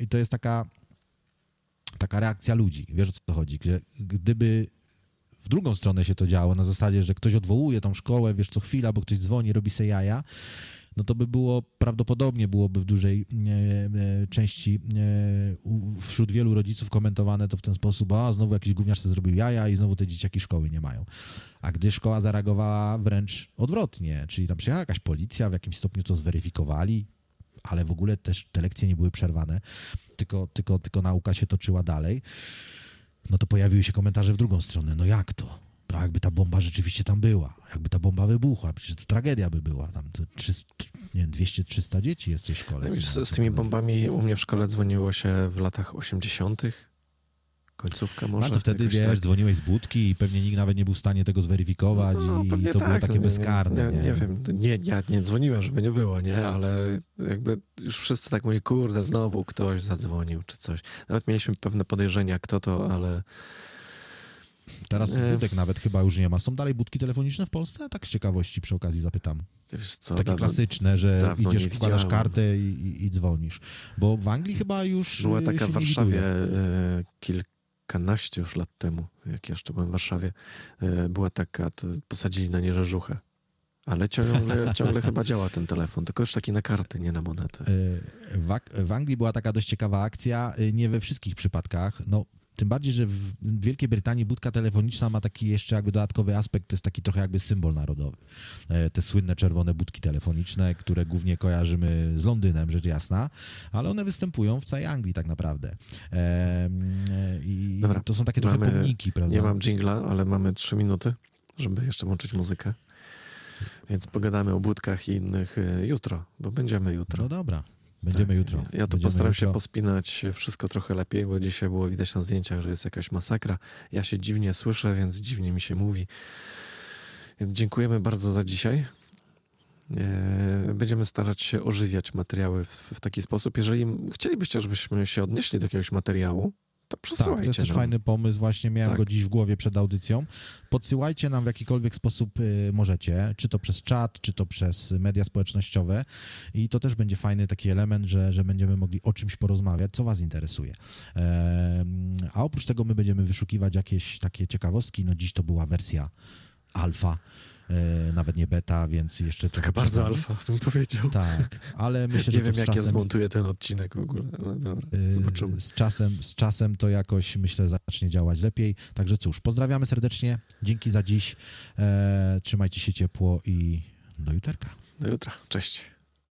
i to jest taka taka reakcja ludzi, wiesz o co chodzi, że gdyby w drugą stronę się to działo, na zasadzie, że ktoś odwołuje tą szkołę, wiesz, co chwila, bo ktoś dzwoni, robi se jaja, no to by było, prawdopodobnie byłoby w dużej e, e, części e, wśród wielu rodziców komentowane to w ten sposób, a znowu jakiś gówniarz sobie zrobił jaja i znowu te dzieciaki szkoły nie mają. A gdy szkoła zareagowała wręcz odwrotnie, czyli tam przyjechała jakaś policja, w jakimś stopniu to zweryfikowali, ale w ogóle też te lekcje nie były przerwane, tylko, tylko, tylko nauka się toczyła dalej, no to pojawiły się komentarze w drugą stronę. No jak to? A jakby ta bomba rzeczywiście tam była, jakby ta bomba wybuchła, przecież to tragedia by była. Tam to 300, nie wiem, 200-300 dzieci jest w tej szkole. No, z, z tymi bombami u mnie w szkole dzwoniło się w latach 80., końcówka może. No to wtedy, wiesz, tak. dzwoniłeś z budki i pewnie nikt nawet nie był w stanie tego zweryfikować No, i to było tak, takie no, nie- bezkarne. Nie, Nie, nie, wiem, nie, ja nie dzwoniłem, żeby nie było, nie, ale jakby już wszyscy tak mówili, kurde, znowu ktoś zadzwonił czy coś. Nawet mieliśmy pewne podejrzenia, kto to, ale Teraz Nie. budek nawet chyba już nie ma. Są dalej budki telefoniczne w Polsce? Tak z ciekawości przy okazji zapytam. co, Takie dawno- klasyczne, że idziesz, wkładasz kartę i, i, i dzwonisz. Bo w Anglii chyba już Była y, taka w Warszawie e, kilkanaście już lat temu, jak jeszcze byłem w Warszawie, e, była taka, posadzili na nie rzeżuchę. Ale ciągle, ciągle chyba działa ten telefon, tylko już taki na karty, nie na monetę. Y, W, w Anglii była taka dość ciekawa akcja, nie we wszystkich przypadkach. No, tym bardziej, że w Wielkiej Brytanii budka telefoniczna ma taki jeszcze jakby dodatkowy aspekt, to jest taki trochę jakby symbol narodowy. E, Te słynne czerwone budki telefoniczne, które głównie kojarzymy z Londynem, rzecz jasna, ale one występują w całej Anglii tak naprawdę. E, I Dobra, to są takie trochę mamy- pomniki, prawda? Nie mam jingla, ale mamy trzy minuty, żeby jeszcze włączyć muzykę. Więc pogadamy o budkach i innych e, jutro, bo będziemy jutro. No dobra, będziemy Tak. jutro. Ja tu Będziemy postaram się pospinać wszystko trochę lepiej, bo dzisiaj było widać na zdjęciach, że jest jakaś masakra. Ja się dziwnie słyszę, więc dziwnie mi się mówi. Więc dziękujemy bardzo za dzisiaj. E, Będziemy starać się ożywiać materiały w, w taki sposób. Jeżeli chcielibyście, żebyśmy się odnieśli do jakiegoś materiału, to przesyłajcie Tak, to jest też nam. fajny pomysł, właśnie miałem Tak. go dziś w głowie przed audycją. Podsyłajcie nam w jakikolwiek sposób y, możecie, czy to przez czat, czy to przez media społecznościowe i to też będzie fajny taki element, że, że będziemy mogli o czymś porozmawiać, co was interesuje. Em, a oprócz tego my będziemy wyszukiwać jakieś takie ciekawostki, no dziś to była wersja alfa, e, nawet nie beta, więc jeszcze Taka bardzo nami. alfa, bym powiedział. Tak, ale myślę, nie że wiem, to z jak ja czasem... zmontuję ten odcinek w ogóle, ale dobra, Yy, zobaczymy. Z czasem, z czasem to jakoś, myślę, zacznie działać lepiej. Także cóż, pozdrawiamy serdecznie. Dzięki za dziś. E, trzymajcie się ciepło i do juterka. Do jutra. Cześć.